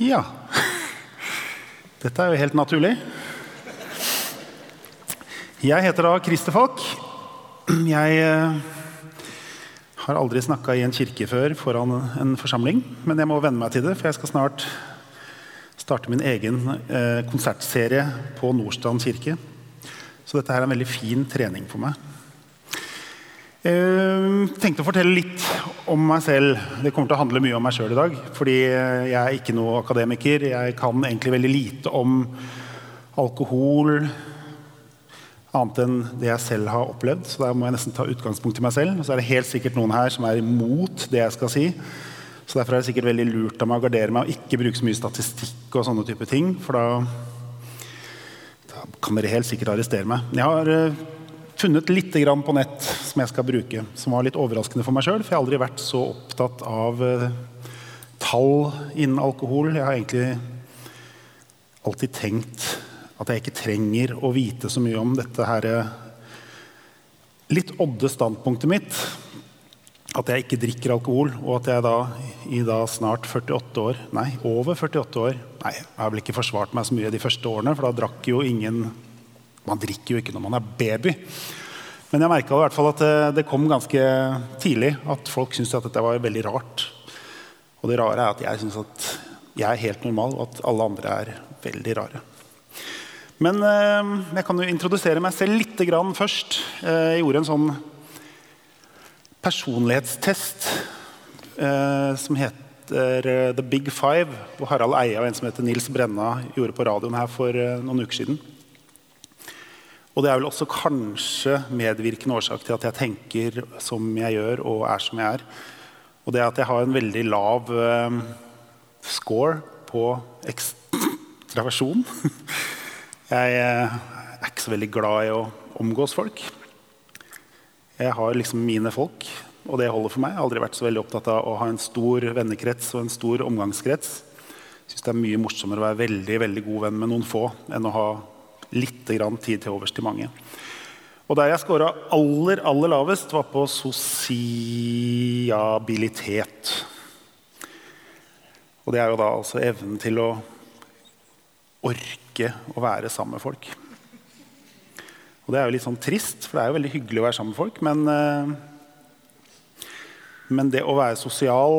Ja. Dette er jo helt naturlig. Jeg heter da Christer Falk. Jeg eh, har aldri snakka i en kirke før foran en forsamling, men jeg må venne meg til det, for jeg skal snart starte min egen eh, konsertserie på Nordstrand kirke. Så dette her er en veldig fin trening for meg. Jeg tenkte å fortelle litt om meg selv. Det kommer til å handle mye om meg sjøl i dag. Fordi jeg er ikke noe akademiker. Jeg kan egentlig veldig lite om alkohol. Annet enn det jeg selv har opplevd. Så da må jeg nesten ta utgangspunkt i meg selv. Så er det helt sikkert noen her som er imot det jeg skal si. Så derfor er det sikkert veldig lurt av meg å gardere meg og ikke bruke så mye statistikk og sånne type ting. For da, da kan dere helt sikkert arrestere meg. Jeg har eh, funnet litt på nett som jeg skal bruke, som var litt overraskende for meg sjøl. For jeg har aldri vært så opptatt av uh, tall innen alkohol. Jeg har egentlig alltid tenkt at jeg ikke trenger å vite så mye om dette her uh, litt odde standpunktet mitt. At jeg ikke drikker alkohol, og at jeg da i da snart 48 år Nei, over 48 år Nei, jeg har vel ikke forsvart meg så mye de første årene, for da drakk jo ingen man drikker jo ikke når man er baby. Men jeg merka at det kom ganske tidlig at folk syntes at dette var veldig rart. Og det rare er at jeg syns at jeg er helt normal, og at alle andre er veldig rare. Men eh, jeg kan jo introdusere meg selv litt grann først. Eh, jeg gjorde en sånn personlighetstest eh, som heter The Big Five, hvor Harald Eia og en som heter Nils Brenna gjorde på radioen her for noen uker siden. Og det er vel også kanskje medvirkende årsak til at jeg tenker som jeg gjør, og er som jeg er. Og det at jeg har en veldig lav eh, score på ekstraversjon. Jeg eh, er ikke så veldig glad i å omgås folk. Jeg har liksom mine folk, og det holder for meg. Jeg har aldri vært så veldig opptatt av å ha en stor vennekrets og en stor omgangskrets. Jeg syns det er mye morsommere å være veldig, veldig god venn med noen få enn å ha litt tid til overs til mange. Og der jeg scora aller, aller lavest, var på sosiabilitet. Og det er jo da altså evnen til å orke å være sammen med folk. Og det er jo litt sånn trist, for det er jo veldig hyggelig å være sammen med folk. Men, eh, men det å være sosial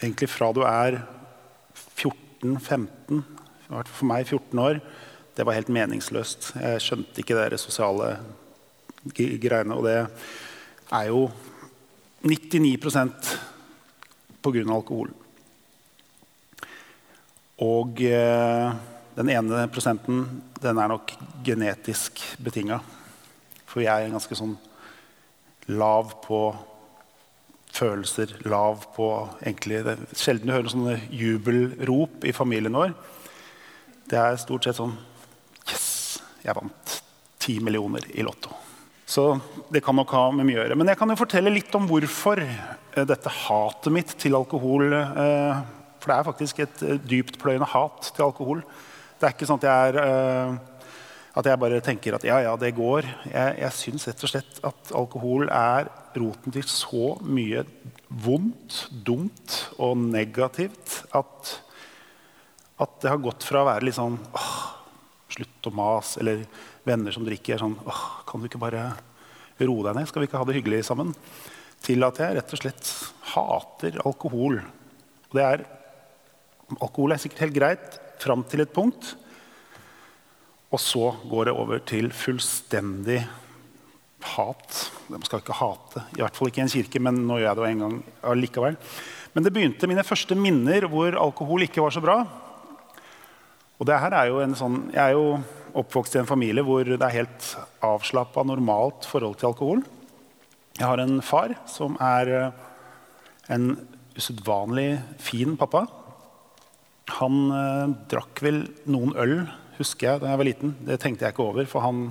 egentlig fra du er 14-15, for meg 14 år, det var helt meningsløst. Jeg skjønte ikke de sosiale greiene. Og det er jo 99% pga. alkohol. Og eh, den ene prosenten den er nok genetisk betinga. For jeg er ganske sånn lav på følelser, lav på egentlig det, Sjelden du hører sånne jubelrop i familien vår. Det er stort sett sånn jeg vant 10 millioner i Lotto. Så det kan nok ha med mye å gjøre. Men jeg kan jo fortelle litt om hvorfor eh, dette hatet mitt til alkohol eh, For det er faktisk et eh, dyptpløyende hat til alkohol. Det er ikke sånn at jeg, er, at jeg bare tenker at ja, ja, det går. Jeg, jeg syns rett og slett at alkohol er roten til så mye vondt, dumt og negativt at, at det har gått fra å være litt sånn åh, slutt å mase. Eller venner som drikker. sånn, åh, Kan du ikke bare roe deg ned? Skal vi ikke ha det hyggelig sammen? Til at jeg rett og slett hater alkohol. Og det er, alkohol er sikkert helt greit fram til et punkt. Og så går det over til fullstendig hat. Man skal ikke hate, i hvert fall ikke i en kirke, men nå gjør jeg det en gang allikevel. Men det begynte mine første minner hvor alkohol ikke var så bra. Og det her er jo en sånn, Jeg er jo oppvokst i en familie hvor det er helt avslappa, normalt forhold til alkohol. Jeg har en far som er eh, en usedvanlig fin pappa. Han eh, drakk vel noen øl, husker jeg, da jeg var liten. Det tenkte jeg ikke over, for han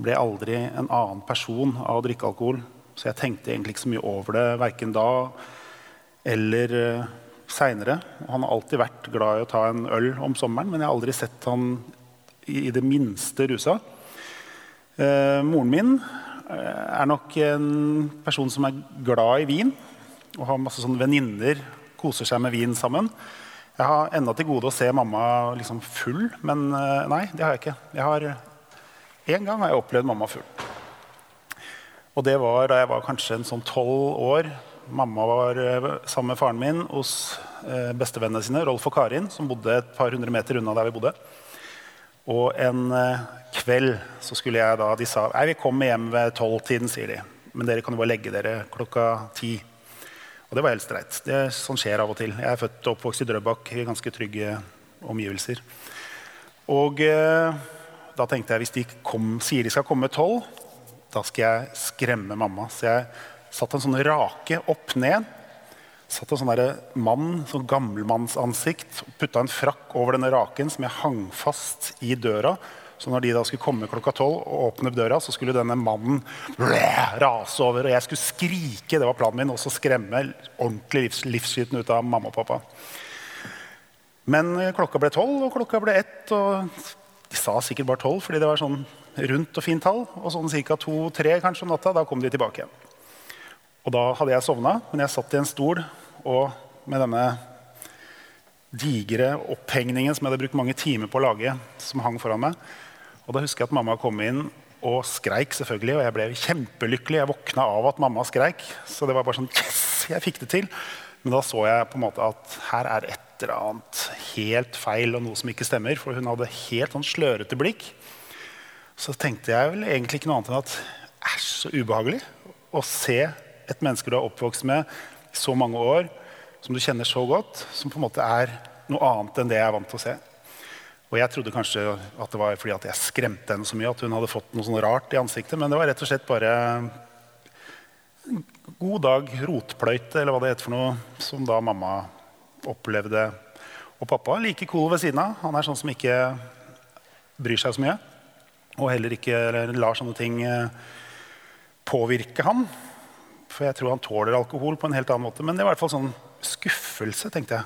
ble aldri en annen person av å drikke alkohol. Så jeg tenkte egentlig ikke så mye over det verken da eller eh, seinere. Han har alltid vært glad i å ta en øl om sommeren, men jeg har aldri sett han i, det minste rusa. Eh, moren min eh, er nok en person som er glad i vin og har masse sånne venninner. Koser seg med vin sammen. Jeg har ennå til gode å se mamma liksom full, men eh, nei, det har jeg ikke. Jeg har, en gang har jeg opplevd mamma full. Og det var da jeg var kanskje en sånn tolv år. Mamma var eh, sammen med faren min hos eh, bestevennene sine, Rolf og Karin, som bodde et par hundre meter unna der vi bodde. Og en eh, kveld så skulle jeg da De sa nei, vi kommer hjem ved tolvtiden, sier de. Men dere kan jo bare legge dere klokka ti. Og det var helt streit. Det, er sånn skjer av og til. Jeg er født og oppvokst i Drøbak i ganske trygge omgivelser. Og eh, da tenkte jeg hvis de kom, sier de skal komme tolv, da skal jeg skremme mamma. Så jeg satte en sånn rake opp ned. Satt en sånn der mann, sånn gammelmannsansikt, putta en frakk over denne raken som jeg hang fast i døra. Så når de da skulle komme klokka tolv og åpne døra, så skulle denne mannen bleh, rase over. Og jeg skulle skrike, det var planen min, og så skremme ordentlig livs, livsskiten ut av mamma og pappa. Men klokka ble tolv, og klokka ble ett. Og de sa sikkert bare tolv, fordi det var sånn rundt og fint tall. Og sånn ca. to-tre kanskje om natta, da kom de tilbake igjen. Og da hadde jeg sovna, men jeg satt i en stol og med denne digre opphengningen som jeg hadde brukt mange timer på å lage, som hang foran meg. Og da husker jeg at mamma kom inn og skreik, selvfølgelig, og jeg ble kjempelykkelig. Jeg våkna av at mamma skreik, så det var bare sånn Yes! Jeg fikk det til. Men da så jeg på en måte at her er et eller annet helt feil og noe som ikke stemmer. For hun hadde helt sånn slørete blikk. Så tenkte jeg vel egentlig ikke noe annet enn at æsj, så ubehagelig å se et menneske du har oppvokst med i så mange år, som du kjenner så godt, som på en måte er noe annet enn det jeg er vant til å se. Og jeg trodde kanskje at det var fordi at jeg skremte henne så mye at hun hadde fått noe sånn rart i ansiktet, men det var rett og slett bare god dag rotpløyte, eller hva det heter for noe, som da mamma opplevde. Og pappa like cool ved siden av. Han er sånn som ikke bryr seg så mye. Og heller ikke lar sånne ting eh, påvirke ham. For jeg tror han tåler alkohol på en helt annen måte. Men det var i hvert fall sånn skuffelse, tenkte jeg.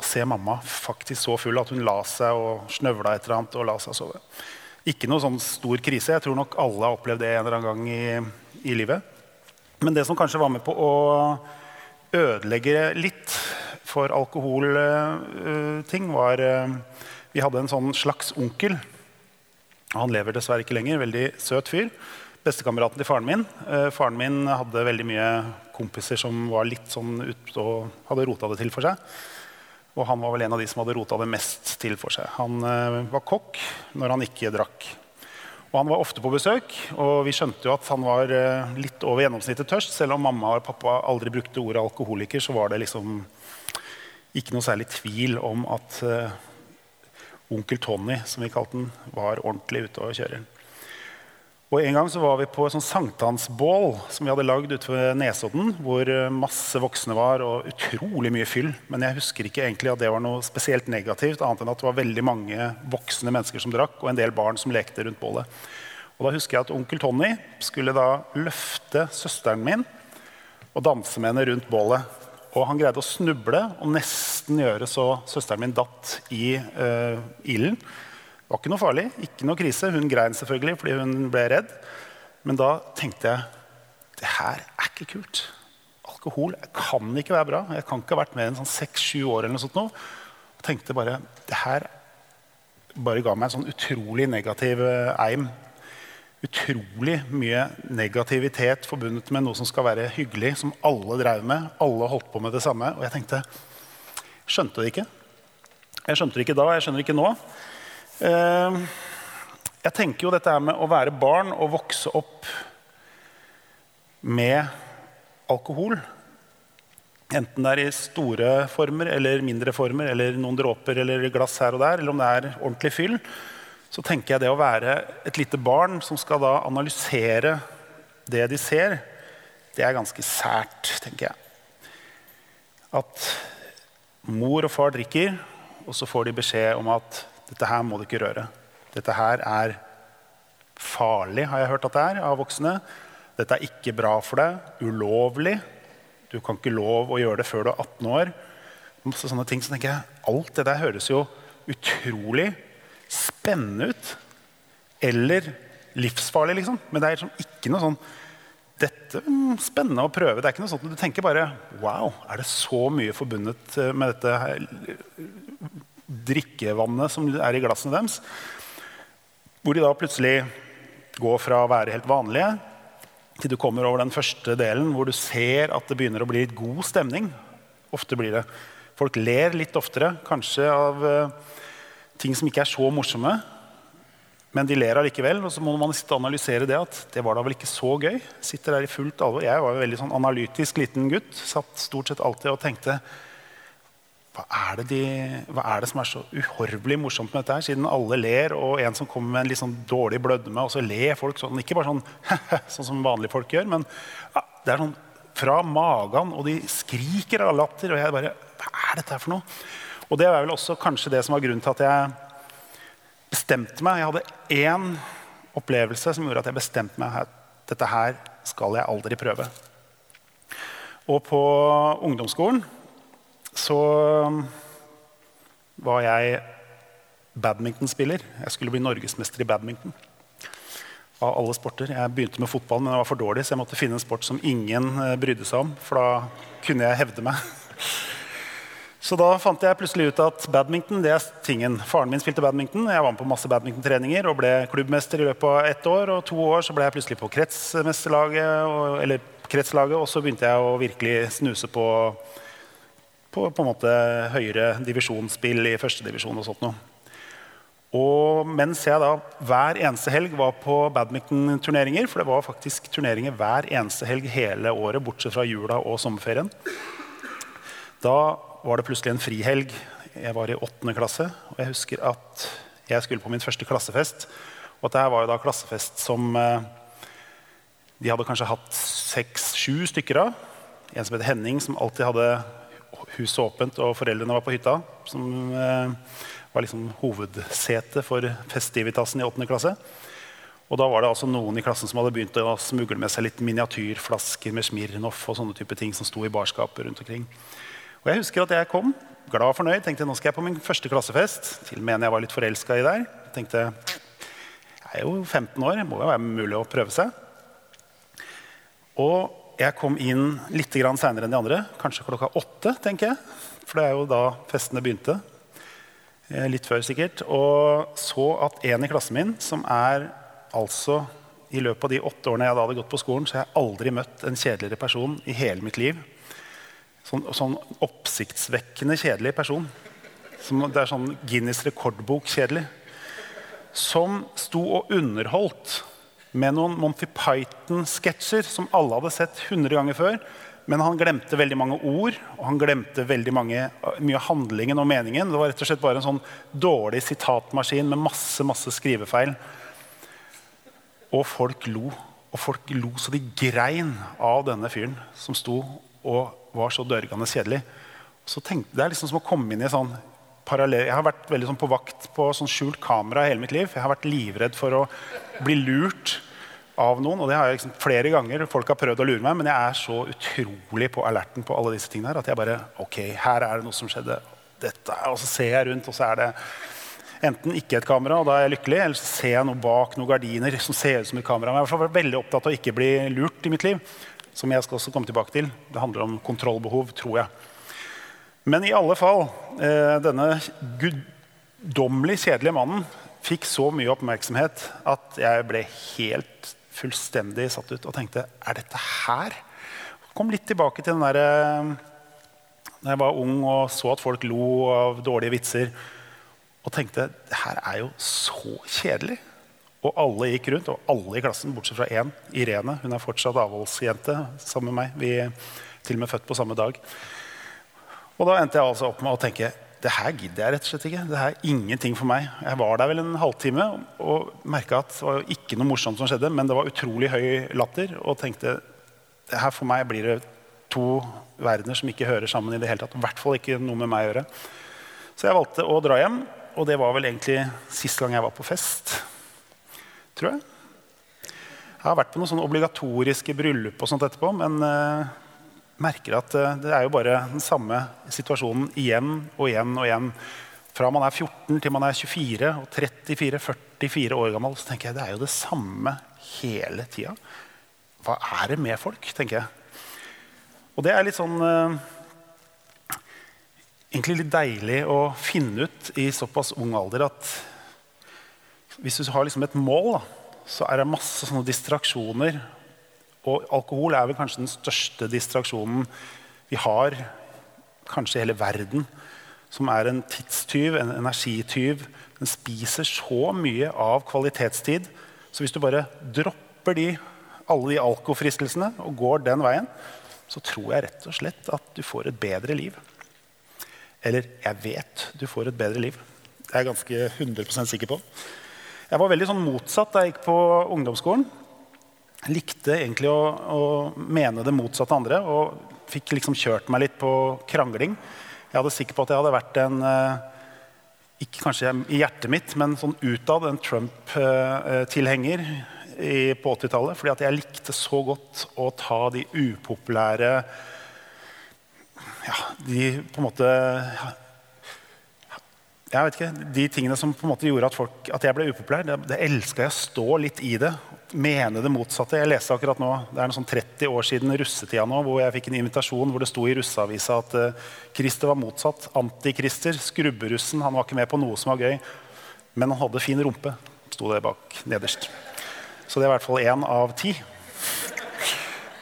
Å se mamma faktisk så full at hun la seg og snøvla et eller annet og la seg sove. Ikke noe sånn stor krise. Jeg tror nok alle har opplevd det en eller annen gang i, i livet. Men det som kanskje var med på å ødelegge litt for alkoholting, var uh, Vi hadde en sånn slags onkel. Han lever dessverre ikke lenger. Veldig søt fyr. Bestekameraten til faren min. Uh, faren min hadde veldig mye kompiser som var litt sånn ute og hadde rota det til for seg. Og han var vel en av de som hadde rota det mest til for seg. Han uh, var kokk når han ikke drakk. Og han var ofte på besøk, og vi skjønte jo at han var uh, litt over gjennomsnittet tørst. Selv om mamma og pappa aldri brukte ordet alkoholiker, så var det liksom ikke noe særlig tvil om at onkel Tony, som vi kalte den, var ordentlig ute å kjøre. Og En gang så var vi på et sånn sankthansbål som vi hadde lagd ute Nesodden. Hvor masse voksne var, og utrolig mye fyll. Men jeg husker ikke egentlig at det var noe spesielt negativt. annet enn at det var veldig mange voksne mennesker som drakk, og en del barn som lekte rundt bålet. Og da husker jeg at Onkel Tony skulle da løfte søsteren min og danse med henne rundt bålet. Og han greide å snuble og nesten gjøre så søsteren min datt i uh, ilden. Det var ikke noe farlig, ikke noe krise. Hun grein selvfølgelig fordi hun ble redd. Men da tenkte jeg det her er ikke kult. Alkohol kan ikke være bra. Jeg kan ikke ha vært med en sånn seks-sju år. eller noe sånt nå. Jeg tenkte bare, Det her bare ga meg en sånn utrolig negativ eh, eim. Utrolig mye negativitet forbundet med noe som skal være hyggelig, som alle drev med. Alle holdt på med det samme. Og jeg tenkte Skjønte det ikke. Jeg skjønte det ikke da, jeg skjønner det ikke nå. Ehm, jeg tenker jo dette med å være barn og vokse opp med alkohol. Enten det er i store former eller mindre former, eller noen dråper eller glass her og der, eller om det er ordentlig fyll, så tenker jeg det å være et lite barn som skal da analysere det de ser, det er ganske sært, tenker jeg. At mor og far drikker, og så får de beskjed om at dette her må du ikke røre. Dette her er farlig, har jeg hørt at det er av voksne. Dette er ikke bra for deg. Ulovlig. Du kan ikke lov å gjøre det før du er 18 år. Masse sånne ting, så tenker jeg, Alt det der høres jo utrolig spennende ut. Eller livsfarlig, liksom. Men det er liksom ikke noe sånn dette er spennende å prøve. Det er ikke noe sånt, Du tenker bare Wow, er det så mye forbundet eh, med dette her, drikkevannet som er i glassene deres? Hvor de da plutselig går fra å være helt vanlige til du kommer over den første delen hvor du ser at det begynner å bli litt god stemning. Ofte blir det. Folk ler litt oftere, kanskje av uh, ting som ikke er så morsomme. Men de ler allikevel, og så må man sitte og analysere det. at det var da vel ikke så gøy. Sitter der i fullt alvor. Jeg var en veldig sånn analytisk liten gutt. Satt stort sett alltid og tenkte hva er, de, hva er, det som er så uhorvelig morsomt med dette? her? Siden alle ler, og en som kommer med en litt sånn dårlig blødme, og så ler folk sånn. Ikke bare sånn, sånn som vanlige folk gjør, men ja, det er sånn fra magen, og de skriker av latter. Og jeg bare Hva er dette her for noe? Og det er vel også kanskje det som var grunnen til at jeg bestemte meg. Jeg hadde én opplevelse som gjorde at jeg bestemte meg at dette her skal jeg aldri prøve. Og på ungdomsskolen så var jeg badmintonspiller. Jeg skulle bli norgesmester i badminton. Av alle sporter. Jeg begynte med fotball, men jeg var for dårlig, så jeg måtte finne en sport som ingen eh, brydde seg om. For da kunne jeg hevde meg. Så da fant jeg plutselig ut at badminton det er tingen. Faren min spilte badminton. Jeg var med på masse badmintontreninger og ble klubbmester i løpet av ett år. Og to år så ble jeg plutselig på kretsmesterlaget, eller kretslaget, og så begynte jeg å virkelig snuse på, på, på en måte høyere divisjonsspill i førstedivisjon og sånt noe. Og mens jeg da hver eneste helg var på badminton-turneringer for det var faktisk turneringer hver eneste helg hele året, bortsett fra jula og sommerferien, da var det plutselig en frihelg. Jeg var i åttende klasse, og jeg husker at jeg skulle på min første klassefest. Og dette var jo da klassefest som eh, de hadde kanskje hatt seks-sju stykker av. En som het Henning, som alltid hadde huset åpent, og foreldrene var på hytta. Som eh, var liksom hovedsetet for festivitasen i åttende klasse. Og da var det altså noen i klassen som hadde begynt å smugle med seg litt miniatyrflasker med Smirnoff og sånne type ting som sto i barskapet rundt omkring. Og jeg husker at jeg kom glad og fornøyd. tenkte nå skal jeg på min første klassefest. Til og med jeg var litt forelska i der. tenkte jeg er jo 15 år, det må jo være mulig å prøve seg. Og jeg kom inn litt seinere enn de andre. Kanskje klokka åtte, tenker jeg. For det er jo da festene begynte. Eh, litt før, sikkert. Og så at en i klassen min, som er altså I løpet av de åtte årene jeg da hadde gått på skolen, så har jeg aldri møtt en kjedeligere person i hele mitt liv sånn, sånn oppsiktsvekkende kjedelig person. Som, det er sånn Guinness rekordbok-kjedelig. Som sto og underholdt med noen Monty Python-sketsjer som alle hadde sett 100 ganger før. Men han glemte veldig mange ord og han glemte veldig mange, mye av handlingen og meningen. Det var rett og slett bare en sånn dårlig sitatmaskin med masse, masse skrivefeil. Og folk lo. Og folk lo så de grein av denne fyren som sto og var så dørgende kjedelig. Så tenkte, det er liksom som å komme inn i sånn parallell Jeg har vært veldig sånn på vakt på sånn skjult kamera hele mitt liv. Jeg har vært livredd for å bli lurt av noen. Og det har jeg liksom flere ganger. Folk har prøvd å lure meg, men jeg er så utrolig på alerten på alle disse tingene her, at jeg bare Ok, her er det noe som skjedde. Dette, og så ser jeg rundt, og så er det enten ikke et kamera, og da er jeg lykkelig, eller så ser jeg noe bak noen gardiner som ser ut som et kamera. Men jeg vært veldig opptatt av å ikke bli lurt i mitt liv som jeg skal også komme tilbake til. Det handler om kontrollbehov, tror jeg. Men i alle fall, eh, denne guddommelig kjedelige mannen fikk så mye oppmerksomhet at jeg ble helt fullstendig satt ut og tenkte Er dette her? Kom litt tilbake til den derre eh, da jeg var ung og så at folk lo av dårlige vitser. Og tenkte det her er jo så kjedelig. Og alle gikk rundt, og alle i klassen, bortsett fra én, Irene. Hun er fortsatt avholdsjente sammen med meg. Vi er til og med født på samme dag. Og da endte jeg altså opp med å tenke det her gidder jeg rett og slett ikke. Det her er ingenting for meg. Jeg var der vel en halvtime og merka at det var ikke noe morsomt som skjedde, men det var utrolig høy latter. Og tenkte det her for meg blir det to verdener som ikke hører sammen i det hele tatt. I hvert fall ikke noe med meg å gjøre. Så jeg valgte å dra hjem, og det var vel egentlig sist gang jeg var på fest tror jeg. Jeg har vært på noen sånne obligatoriske bryllup og sånt etterpå, men uh, merker at uh, det er jo bare den samme situasjonen igjen og igjen og igjen. Fra man er 14 til man er 24 og 34-44 år gammel, så tenker jeg det er jo det samme hele tida. hva er det med folk, tenker jeg. Og det er litt sånn eh, Egentlig litt deilig å finne ut i såpass ung alder at hvis du har liksom et mål, da, så er det masse sånne distraksjoner. Og alkohol er vel kanskje den største distraksjonen vi har kanskje i hele verden. Som er en tidstyv, en energityv. Den spiser så mye av kvalitetstid. Så hvis du bare dropper de alle de alkofristelsene og går den veien, så tror jeg rett og slett at du får et bedre liv. Eller jeg vet du får et bedre liv. Det er jeg ganske 100% sikker på. Jeg var veldig sånn motsatt da jeg gikk på ungdomsskolen. Likte egentlig å, å mene det motsatte andre og fikk liksom kjørt meg litt på krangling. Jeg hadde sikker på at jeg hadde vært en eh, ikke kanskje i hjertet mitt, men sånn utad en Trump-tilhenger eh, på 80-tallet. Fordi at jeg likte så godt å ta de upopulære ja, De på en måte jeg vet ikke, De tingene som på en måte gjorde at, folk, at jeg ble upopulær, det, det elska jeg å stå litt i det. Mene det motsatte. Jeg leste akkurat nå, Det er noe sånn 30 år siden russetida nå, hvor jeg fikk en invitasjon hvor det sto i russeavisa at uh, Christer var motsatt. Antikrister. Skrubberussen. Han var ikke med på noe som var gøy. Men han hadde fin rumpe. Sto det bak nederst. Så det er i hvert fall én av ti.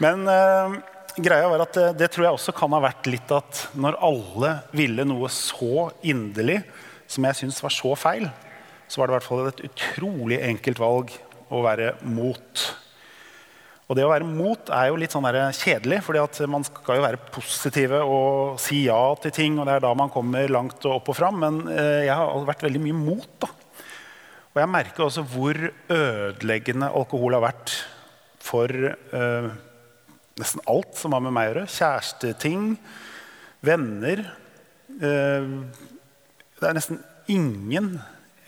Men uh, greia var at det, det, tror jeg også kan ha vært litt at når alle ville noe så inderlig, som jeg syns var så feil, så var det i hvert fall et utrolig enkelt valg å være mot. Og det å være mot er jo litt sånn kjedelig, fordi man skal jo være positive og si ja til ting. og det er da man kommer langt og opp og fram, Men uh, jeg har vært veldig mye mot. da. Og jeg merker også hvor ødeleggende alkohol har vært for eh, nesten alt som har med meg å gjøre. Kjæresteting, venner. Uh, det er nesten ingen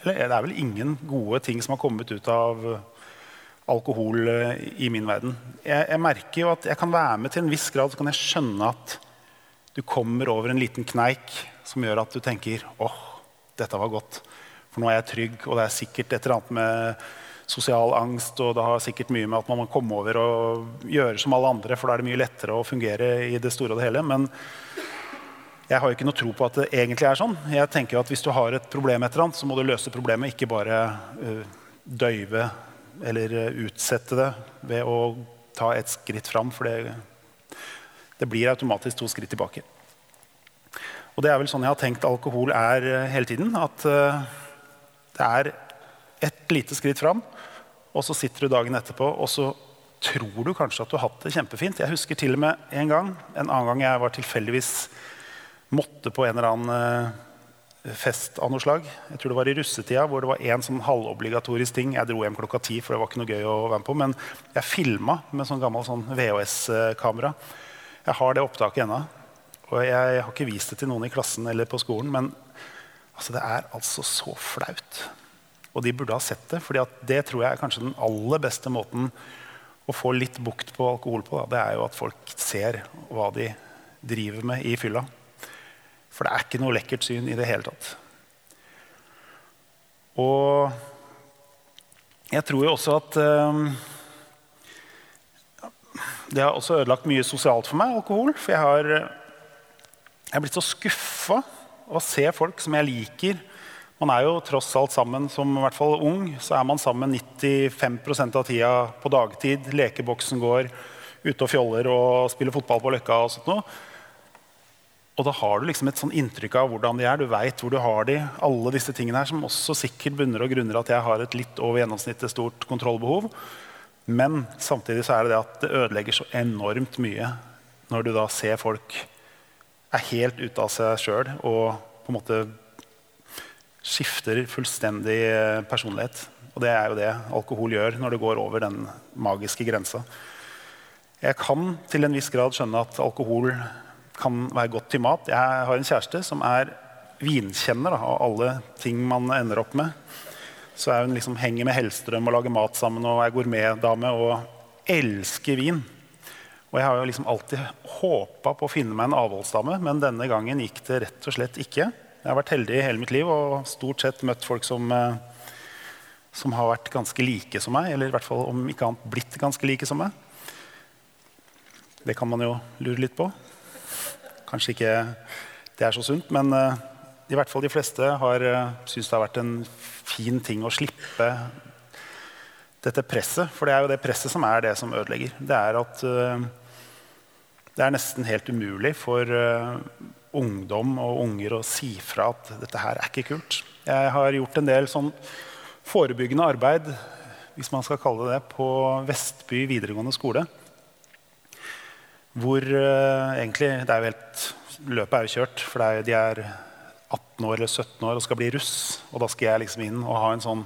eller det er vel ingen gode ting som har kommet ut av alkohol uh, i min verden. Jeg, jeg, merker jo at jeg kan være med til en viss grad så kan jeg skjønne at du kommer over en liten kneik som gjør at du tenker åh, dette var godt. For nå er jeg trygg, og det er sikkert et eller annet med sosial angst. Og det har sikkert mye med at man må komme over og gjøre som alle andre, for da er det mye lettere å fungere i det store og det hele. Men jeg har jo ikke noe tro på at det egentlig er sånn. Jeg tenker at Hvis du har et problem, et eller annet, så må du løse problemet, ikke bare uh, døyve eller uh, utsette det ved å ta et skritt fram. For det, det blir automatisk to skritt tilbake. Og det er vel sånn jeg har tenkt alkohol er uh, hele tiden. at det er ett lite skritt fram, og så sitter du dagen etterpå og så tror du kanskje at du har hatt det kjempefint. Jeg husker til og med en gang, en annen gang jeg var tilfeldigvis måtte på en eller annen eh, fest av noe slag. Jeg tror det var i russetida, hvor det var en sånn halvobligatorisk ting. Jeg dro hjem klokka ti, for det var ikke noe gøy å være med på. Men jeg filma med sånn gammel sånn VHS-kamera. Jeg har det opptaket ennå. Og jeg har ikke vist det til noen i klassen eller på skolen. Men Altså, det er altså så flaut. Og de burde ha sett det. For det tror jeg er kanskje den aller beste måten å få litt bukt på alkohol på. Da. Det er jo at folk ser hva de driver med i fylla. For det er ikke noe lekkert syn i det hele tatt. Og jeg tror jo også at um, Det har også ødelagt mye sosialt for meg, alkohol. For jeg har, jeg har blitt så skuffa å se folk som jeg liker. Man er jo tross alt sammen som i hvert fall ung. Så er man sammen 95% av tida på dagtid. Lekeboksen går, ute og fjoller og spiller fotball på Løkka. Og sånt noe. Og da har du liksom et sånn inntrykk av hvordan de er. Du veit hvor du har de. Alle disse tingene her, Som også sikkert bunner og grunner at jeg har et litt over gjennomsnittet stort kontrollbehov. Men samtidig så er det det at det ødelegger så enormt mye når du da ser folk er helt ute av seg sjøl og på en måte skifter fullstendig eh, personlighet. Og det er jo det alkohol gjør når det går over den magiske grensa. Jeg kan til en viss grad skjønne at alkohol kan være godt til mat. Jeg har en kjæreste som er vinkjenner av alle ting man ender opp med. Så er hun liksom henger med Hellstrøm og lager mat sammen og er gourmetdame og elsker vin. Og jeg har jo liksom alltid håpa på å finne meg en avholdsdame, men denne gangen gikk det rett og slett ikke. Jeg har vært heldig hele mitt liv og stort sett møtt folk som, eh, som har vært ganske like som meg. Eller i hvert fall om ikke annet blitt ganske like som meg. Det kan man jo lure litt på. Kanskje ikke det er så sunt, men uh, i hvert fall de fleste har uh, syntes det har vært en fin ting å slippe dette presset. For det er jo det presset som er det som ødelegger. Det er at uh, det er nesten helt umulig for ungdom og unger å si fra at dette her er ikke kult. Jeg har gjort en del sånn forebyggende arbeid hvis man skal kalle det det, på Vestby videregående skole. Hvor uh, egentlig det er jo helt, Løpet er jo kjørt, for er, de er 18 år eller 17 år og skal bli russ. Og da skal jeg liksom inn og ha en sånn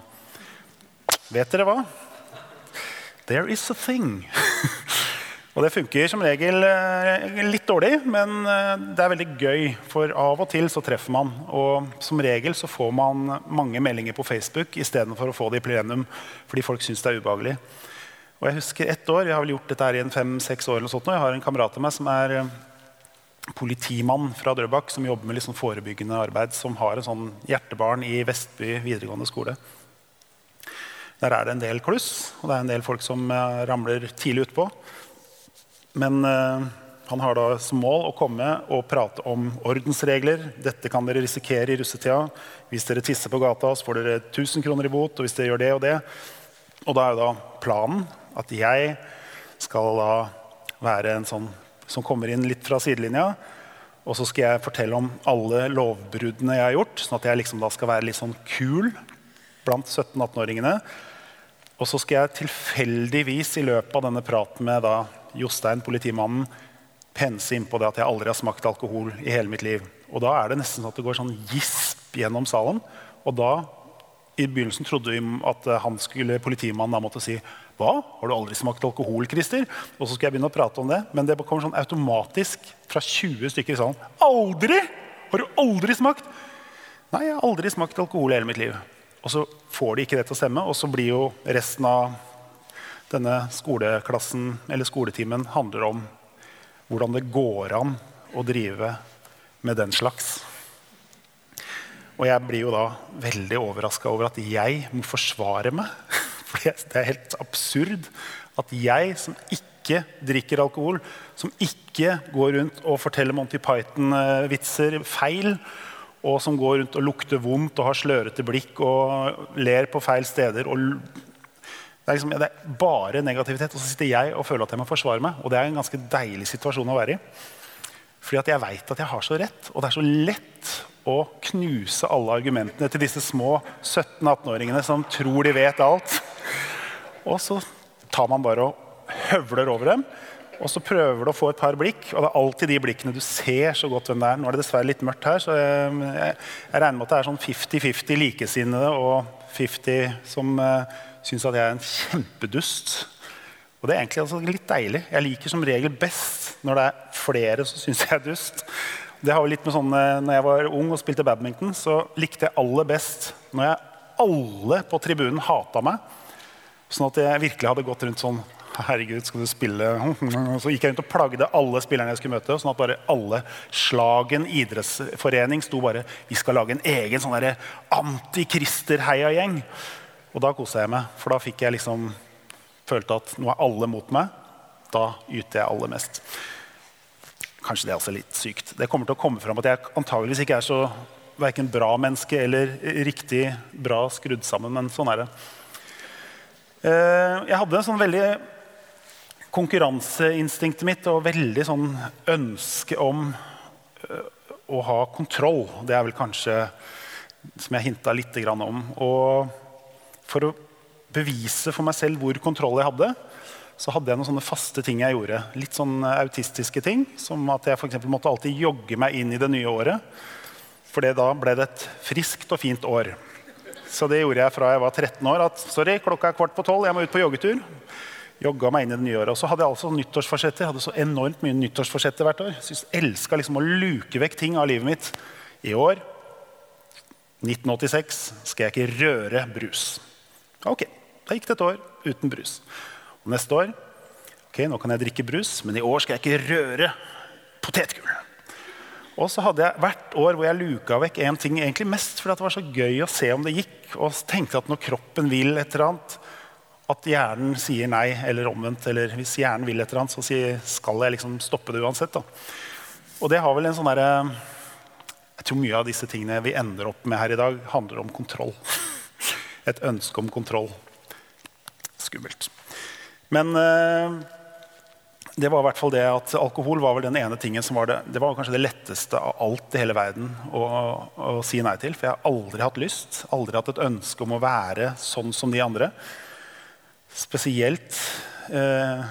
Vet dere hva? There is a thing. og det funker som regel uh, litt dårlig, men uh, det er veldig gøy. For av og til så treffer man. Og som regel så får man mange meldinger på Facebook istedenfor å få det i plenum fordi folk syns det er ubehagelig. Og jeg husker ett år, jeg har vel gjort dette her i fem-seks år. eller sånt, og Jeg har en kamerat av meg som er eh, politimann fra Drøbak, som jobber med liksom forebyggende arbeid, som har en sånn hjertebarn i Vestby videregående skole. Der er det en del kluss, og det er en del folk som uh, ramler tidlig utpå. Men uh, han har da som mål å komme og prate om ordensregler. Dette kan dere risikere i russetida. Hvis dere tisser på gata, så får dere 1000 kroner i bot. Og hvis dere gjør det og det. Og da er jo da planen at jeg skal da være en sånn som kommer inn litt fra sidelinja. Og så skal jeg fortelle om alle lovbruddene jeg har gjort, sånn at jeg liksom da skal være litt sånn kul blant 17-18-åringene. Og så skal jeg tilfeldigvis i løpet av denne praten med da Jostein, politimannen, pense inn på det at jeg aldri har smakt alkohol i hele mitt liv. Og da er det nesten sånn at det går sånn gisp gjennom salen. Og da, i begynnelsen trodde vi at han skulle, politimannen da måtte si hva? Har du aldri smakt alkohol, Christer? Og så skal jeg begynne å prate om det. Men det kommer sånn automatisk fra 20 stykker i salen. Aldri! Har du aldri smakt? Nei, jeg har aldri smakt alkohol i hele mitt liv. Og så får de ikke det til å stemme, og så blir jo resten av denne skoleklassen eller skoletimen handler om hvordan det går an å drive med den slags. Og jeg blir jo da veldig overraska over at jeg må forsvare meg for det er helt absurd at jeg som ikke drikker alkohol, som ikke går rundt og forteller Monty Python-vitser feil, og som går rundt og lukter vondt og har slørete blikk og ler på feil steder det er, liksom, det er bare negativitet. Og så sitter jeg og føler at jeg må forsvare meg. Og det er en ganske deilig situasjon å være i. Fordi at jeg veit at jeg har så rett. Og det er så lett å knuse alle argumentene til disse små 17-18-åringene som tror de vet alt. Og så tar man bare og høvler over dem. Og så prøver du å få et par blikk, og det er alltid de blikkene du ser så godt hvem det er. Nå er det dessverre litt mørkt her, så jeg, jeg, regner med at det er sånn 50-50 likesinnede og 50 som uh, syns at jeg er en kjempedust. Og det er egentlig altså litt deilig. Jeg liker som regel best når det er flere som syns jeg er dust. Det har jo litt med sånn, uh, når jeg var ung og spilte badminton, så likte jeg aller best når jeg alle på tribunen hata meg. Sånn at jeg virkelig hadde gått rundt sånn Herregud, skal du spille Så gikk jeg rundt og plagde alle spillerne jeg skulle møte. Sånn at bare alle Slagen idrettsforening sto bare Vi skal lage en egen sånn antikrister-heiagjeng. Og da kosa jeg meg, for da fikk jeg liksom følte at nå er alle mot meg. Da yter jeg aller mest. Kanskje det er også litt sykt. Det kommer til å komme fram at jeg antageligvis ikke er så verken bra menneske eller riktig bra skrudd sammen, men sånn er det. Eh, jeg hadde sånn veldig konkurranseinstinktet mitt og veldig sånn ønske om eh, å ha kontroll. Det er vel kanskje som jeg hinta litt om. Og for å bevise for meg selv hvor kontroll jeg hadde, så hadde jeg noen sånne faste ting jeg gjorde. Litt sånn autistiske ting. Som at jeg for måtte alltid jogge meg inn i det nye året. For da ble det et friskt og fint år. Så det gjorde jeg fra jeg var 13 år. At sorry, klokka er kvart på tolv, jeg må ut på joggetur. Jogga meg inn i det nye året. Og så hadde jeg altså nyttårsforsetter. Hadde så enormt mye nyttårsforsetter hvert år. Jeg elska liksom å luke vekk ting av livet mitt. I år, 1986, skal jeg ikke røre brus. Ok, da gikk det et år uten brus. Og neste år ok, nå kan jeg drikke brus, men i år skal jeg ikke røre potetgull. Og så hadde jeg hvert år hvor jeg luka vekk en ting egentlig mest fordi det var så gøy å se om det gikk. Og tenkte at når kroppen vil et eller annet, at hjernen sier nei, eller omvendt. Eller hvis hjernen vil et eller annet, så skal jeg liksom stoppe det uansett. Da. Og det har vel en sånn derre Jeg tror mye av disse tingene vi ender opp med her i dag, handler om kontroll. Et ønske om kontroll. Skummelt. Men eh, det var i hvert fall det at alkohol var vel den ene tingen som var det, det var kanskje det letteste av alt i hele verden å, å, si nei til. For jeg har aldri hatt lyst, aldri hatt et ønske om å være sånn som de andre. Spesielt eh,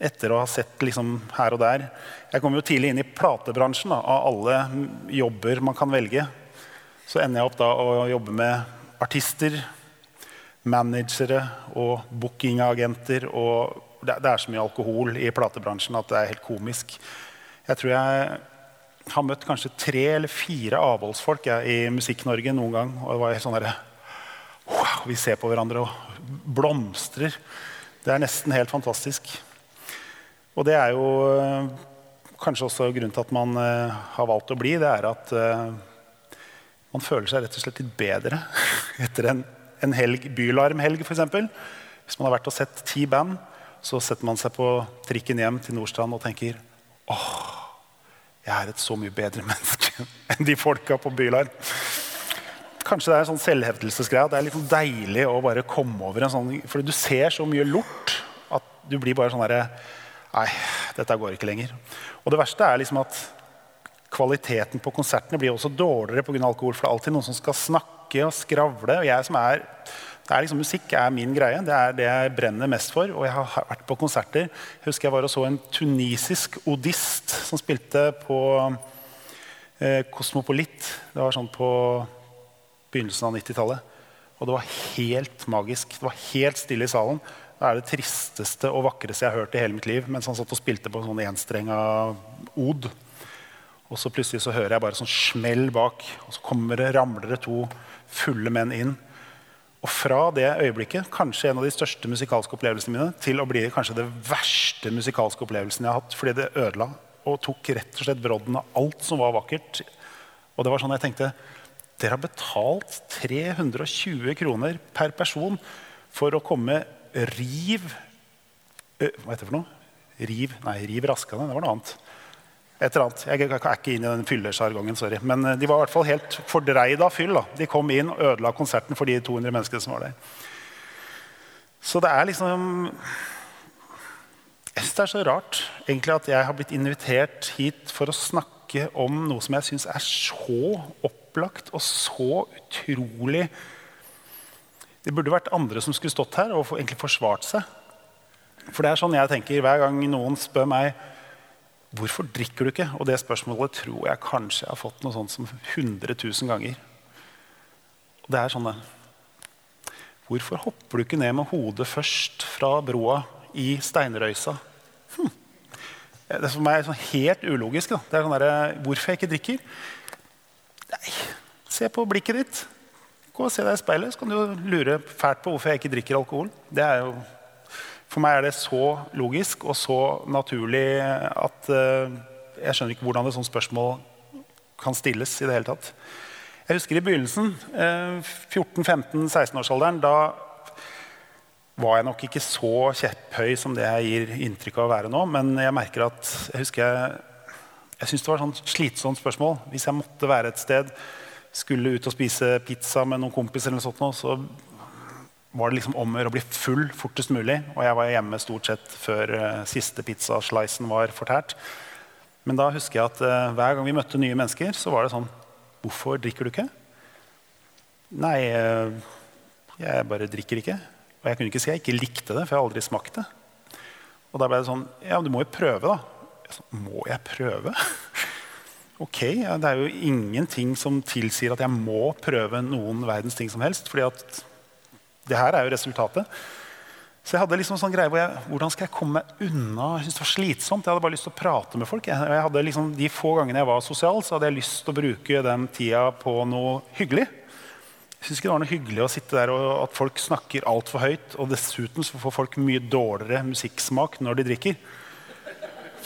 etter å ha sett liksom her og der. Jeg kom jo tidlig inn i platebransjen. Da, av alle jobber man kan velge. Så ender jeg opp da å jobbe med artister, managere og bookingagenter og det, det, er så mye alkohol i platebransjen at det er helt komisk. Jeg tror jeg har møtt kanskje tre eller fire avholdsfolk jeg, i Musikk-Norge noen gang. Og det var helt sånn der, wow, Vi ser på hverandre og blomstrer. Det er nesten helt fantastisk. Og det er jo øh, kanskje også grunnen til at man uh, har valgt å bli. Det er at uh, man føler seg rett og slett litt bedre etter en, en helg, bylarmhelg f.eks. Hvis man har vært og sett ti band, så setter man seg på trikken hjem til Nordstrand og tenker åh, jeg er et så mye bedre menneske enn de folka på Bylarm. Kanskje det er en sånn selvhevdelsesgreie. Det er litt deilig å bare komme over en sånn Fordi du ser så mye lort at du blir bare sånn derre Nei, dette går ikke lenger. Og det verste er liksom at kvaliteten på konsertene blir også dårligere pga. alkohol. For det er alltid noen som skal snakke og skravle. Og jeg som er er liksom, musikk er min greie. Det er det jeg brenner mest for. Og jeg har vært på konserter. Jeg husker jeg var og så en tunisisk odist som spilte på eh, Kosmopolit. Det var sånn på begynnelsen av 90-tallet. Og det var helt magisk. Det var helt stille i salen. Det er det tristeste og vakreste jeg har hørt i hele mitt liv. Mens han satt og spilte på en sånn enstrenga od. Og så plutselig så hører jeg bare sånn smell bak, og så kommer det, ramler det to fulle menn inn. Og fra det øyeblikket, kanskje en av de største musikalske opplevelsene mine, til å bli kanskje det verste musikalske opplevelsen jeg har hatt, fordi det ødela og tok rett og slett brodden av alt som var vakkert. Og det var sånn jeg tenkte Dere har betalt 320 kroner per person for å komme riv Hva heter det for noe? Riv, nei, riv raskende. Det var noe annet. Et eller annet. Jeg er ikke inn i den fyllesjargongen, sorry. Men eh, de var i hvert fall helt fordreid av fyll. Da. De kom inn og ødela konserten for de 200 menneskene som var der. Så det er liksom Jeg syns det er så rart egentlig at jeg har blitt invitert hit for å snakke om noe som jeg syns er så opplagt og så utrolig Det burde vært andre som skulle stått her og egentlig forsvart seg. For det er sånn jeg tenker hver gang noen spør meg Hvorfor drikker du ikke? Og det spørsmålet tror jeg kanskje jeg har fått noe sånt som 100 000 ganger. Det er sånn det. Hvorfor hopper du ikke ned med hodet først fra broa i steinrøysa? Hm. Det er for meg sånn helt ulogisk. Da. Det er sånn der, hvorfor jeg ikke drikker? Nei, se på blikket ditt. Gå og se deg i speilet, så kan du lure fælt på hvorfor jeg ikke drikker alkohol. Det er jo for meg er det så logisk og så naturlig at uh, jeg skjønner ikke hvordan et sånt spørsmål kan stilles. i det hele tatt. Jeg husker i begynnelsen, uh, eh, 14-15-16-årsalderen, da var jeg nok ikke så kjepphøy som det jeg gir inntrykk av å være nå. Men jeg merker at jeg husker jeg, jeg syntes det var et sånn slitsomt spørsmål. Hvis jeg måtte være et sted, skulle ut og spise pizza med noen kompiser, eller noe sånt, så var det liksom om å bli full fortest mulig. Og jeg var hjemme stort sett før uh, siste pizzaslicen var fortært. Men da husker jeg at uh, hver gang vi møtte nye mennesker, så var det sånn Hvorfor drikker du ikke? Nei, uh, jeg bare drikker ikke. Og jeg kunne ikke si jeg ikke likte det, for jeg har aldri smakt det. Og da ble det sånn Ja, men du må jo prøve, da. Jeg sa, må jeg prøve? ok, ja, Det er jo ingenting som tilsier at jeg må prøve noen verdens ting som helst. fordi at det her er jo resultatet. Så jeg hadde liksom sånn greie hvor jeg, Hvordan skal jeg komme meg unna? Jeg synes det var slitsomt. Jeg hadde bare lyst til å prate med folk. Jeg, jeg liksom, de få gangene jeg var sosial, så hadde jeg lyst til å bruke den tida på noe hyggelig. Jeg synes ikke det var noe hyggelig å sitte der og at folk snakker altfor høyt. Og dessuten så får folk mye dårligere musikksmak når de drikker.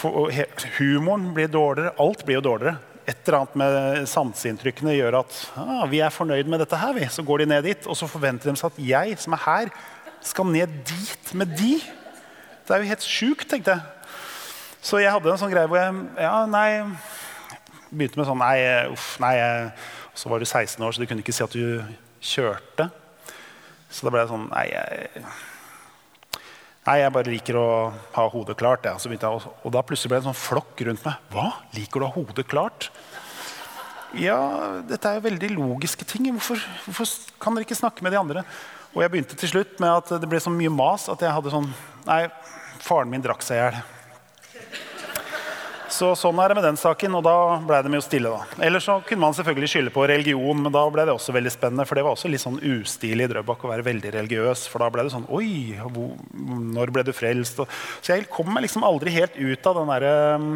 For, humoren blir dårligere. Alt blir jo dårligere et eller annet med sanseinntrykkene gjør at ah, vi er fornøyd med dette her. Vi. Så går de ned dit, og så forventer de seg at jeg som er her, Skal ned dit med de? Det er jo helt sjukt, tenkte jeg. Så jeg hadde en sånn greie hvor jeg ja, nei, begynte med sånn Nei, uff, nei. Så var du 16 år, så du kunne ikke si at du kjørte. Så da ble jeg sånn Nei, jeg, nei, jeg bare liker å ha hodet klart. Ja. Jeg, og da plutselig ble det en sånn flokk rundt meg. Hva? Liker du å ha hodet klart? Ja, dette er jo veldig logiske ting. Hvorfor, hvorfor kan dere ikke snakke med de andre? Og jeg begynte til slutt med at det ble så mye mas at jeg hadde sånn Nei, faren min drakk seg i hjel. Så sånn er det med den saken, og da ble de jo stille. da. Eller så kunne man selvfølgelig skylde på religion, men da ble det også veldig spennende. For det var også litt sånn ustilig i Drøbak å være veldig religiøs. For da ble det sånn Oi, når ble du frelst? Så jeg kom meg liksom aldri helt ut av den derre um,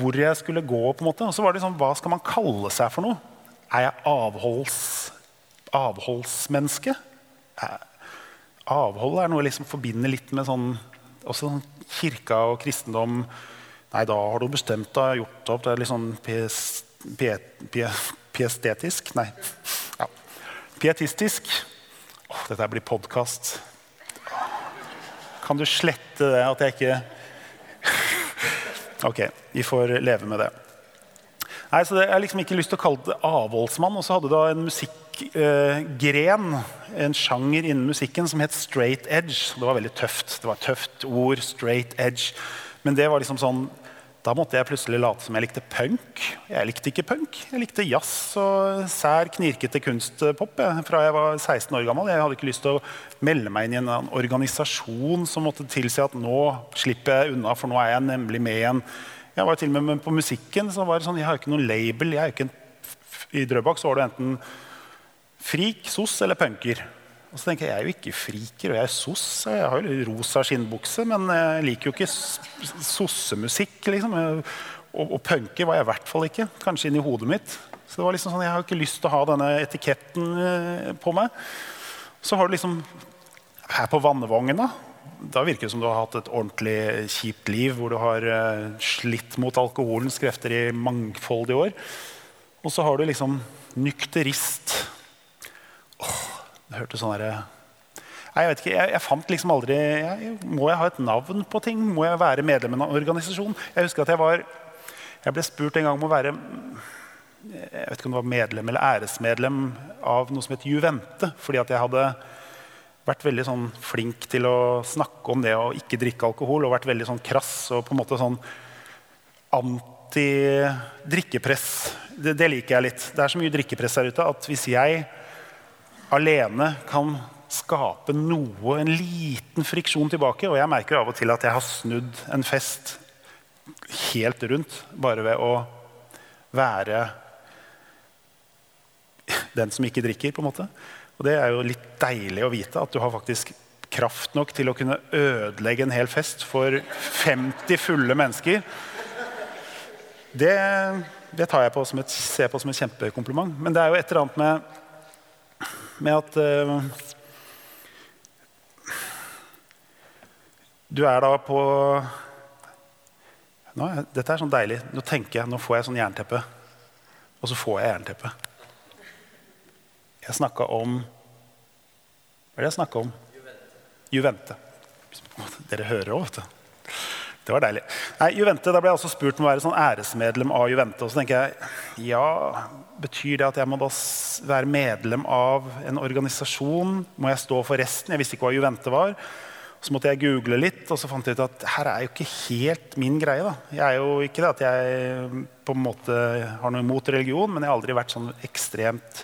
hvor jeg skulle gå. på en måte. Og så var det sånn, Hva skal man kalle seg for noe? Er jeg avholds, avholdsmenneske? Avhold er noe jeg liksom forbinder litt med sånn, også sånn kirka og kristendom. Nei, da har du bestemt deg, gjort opp. Det er litt sånn piestetisk Nei. Ja. Pietistisk. Åh, dette blir podkast. Kan du slette det at jeg ikke Ok, vi får leve med det. Nei, så Jeg har liksom ikke lyst til å kalle det avholdsmann. Og så hadde du da en musikkgren, eh, en sjanger innen musikken, som het straight edge. Det var veldig tøft. Det var et tøft ord. straight edge. Men det var liksom sånn da måtte jeg plutselig late som jeg likte punk. Jeg likte ikke punk. Jeg likte jazz og sær, knirkete kunstpop jeg, fra jeg var 16 år gammel. Jeg hadde ikke lyst til å melde meg inn i en organisasjon som måtte tilsi at nå slipper jeg unna, for nå er jeg nemlig med igjen. Jeg var til og med på musikken. så var det sånn, Jeg har ikke noen label. En, I Drøbak så var du enten frik, sos eller punker. Og så tenker jeg jeg er jo ikke friker, og jeg er soss. Jeg har jo rosa skinnbukse, men jeg liker jo ikke sossemusikk. Liksom. Og, og punker var jeg i hvert fall ikke. Kanskje inni hodet mitt. Så det var liksom sånn, Jeg har ikke lyst til å ha denne etiketten eh, på meg. Så har du liksom Her på Vannevognen, da. Da virker det som du har hatt et ordentlig kjipt liv hvor du har slitt mot alkoholens krefter i mangfoldige år. Og så har du liksom nykterist. Det hørtes sånn herre Nei, jeg vet ikke, jeg, jeg fant liksom aldri jeg, Må jeg ha et navn på ting? Må jeg være medlem av en organisasjon? Jeg husker at jeg var Jeg ble spurt en gang om å være jeg vet ikke om det var medlem eller æresmedlem av noe som het Juvente. Fordi at jeg hadde vært veldig sånn flink til å snakke om det å ikke drikke alkohol. Og vært veldig sånn krass og på en måte sånn anti-drikkepress. Det, det, liker jeg litt. Det er så mye drikkepress her ute at hvis jeg alene kan skape noe, en liten friksjon tilbake. Og jeg merker av og til at jeg har snudd en fest helt rundt bare ved å være den som ikke drikker. på en måte. Og det er jo litt deilig å vite at du har faktisk kraft nok til å kunne ødelegge en hel fest for 50 fulle mennesker. Det, det tar jeg på som et, ser på som et kjempekompliment. Men det er jo et eller annet med med at uh, Du er da på nå, Dette er sånn deilig. Nå tenker jeg, nå får jeg sånn jernteppe. Og så får jeg jernteppe. Jeg snakka om Hva er det jeg snakka om? Juvente. Dere hører òg, vet du. Det var deilig. Nei, Juvente, Da ble jeg også spurt om å være sånn æresmedlem av Juvente. Og så tenker jeg ja, Betyr det at jeg må da være medlem av en organisasjon? Må jeg stå for resten? Jeg visste ikke hva Juvente var. Så måtte jeg google litt, og så fant jeg ut at her er jo ikke helt min greie. da. Jeg er jo ikke det at jeg på en måte har noe imot religion, men jeg har aldri vært sånn ekstremt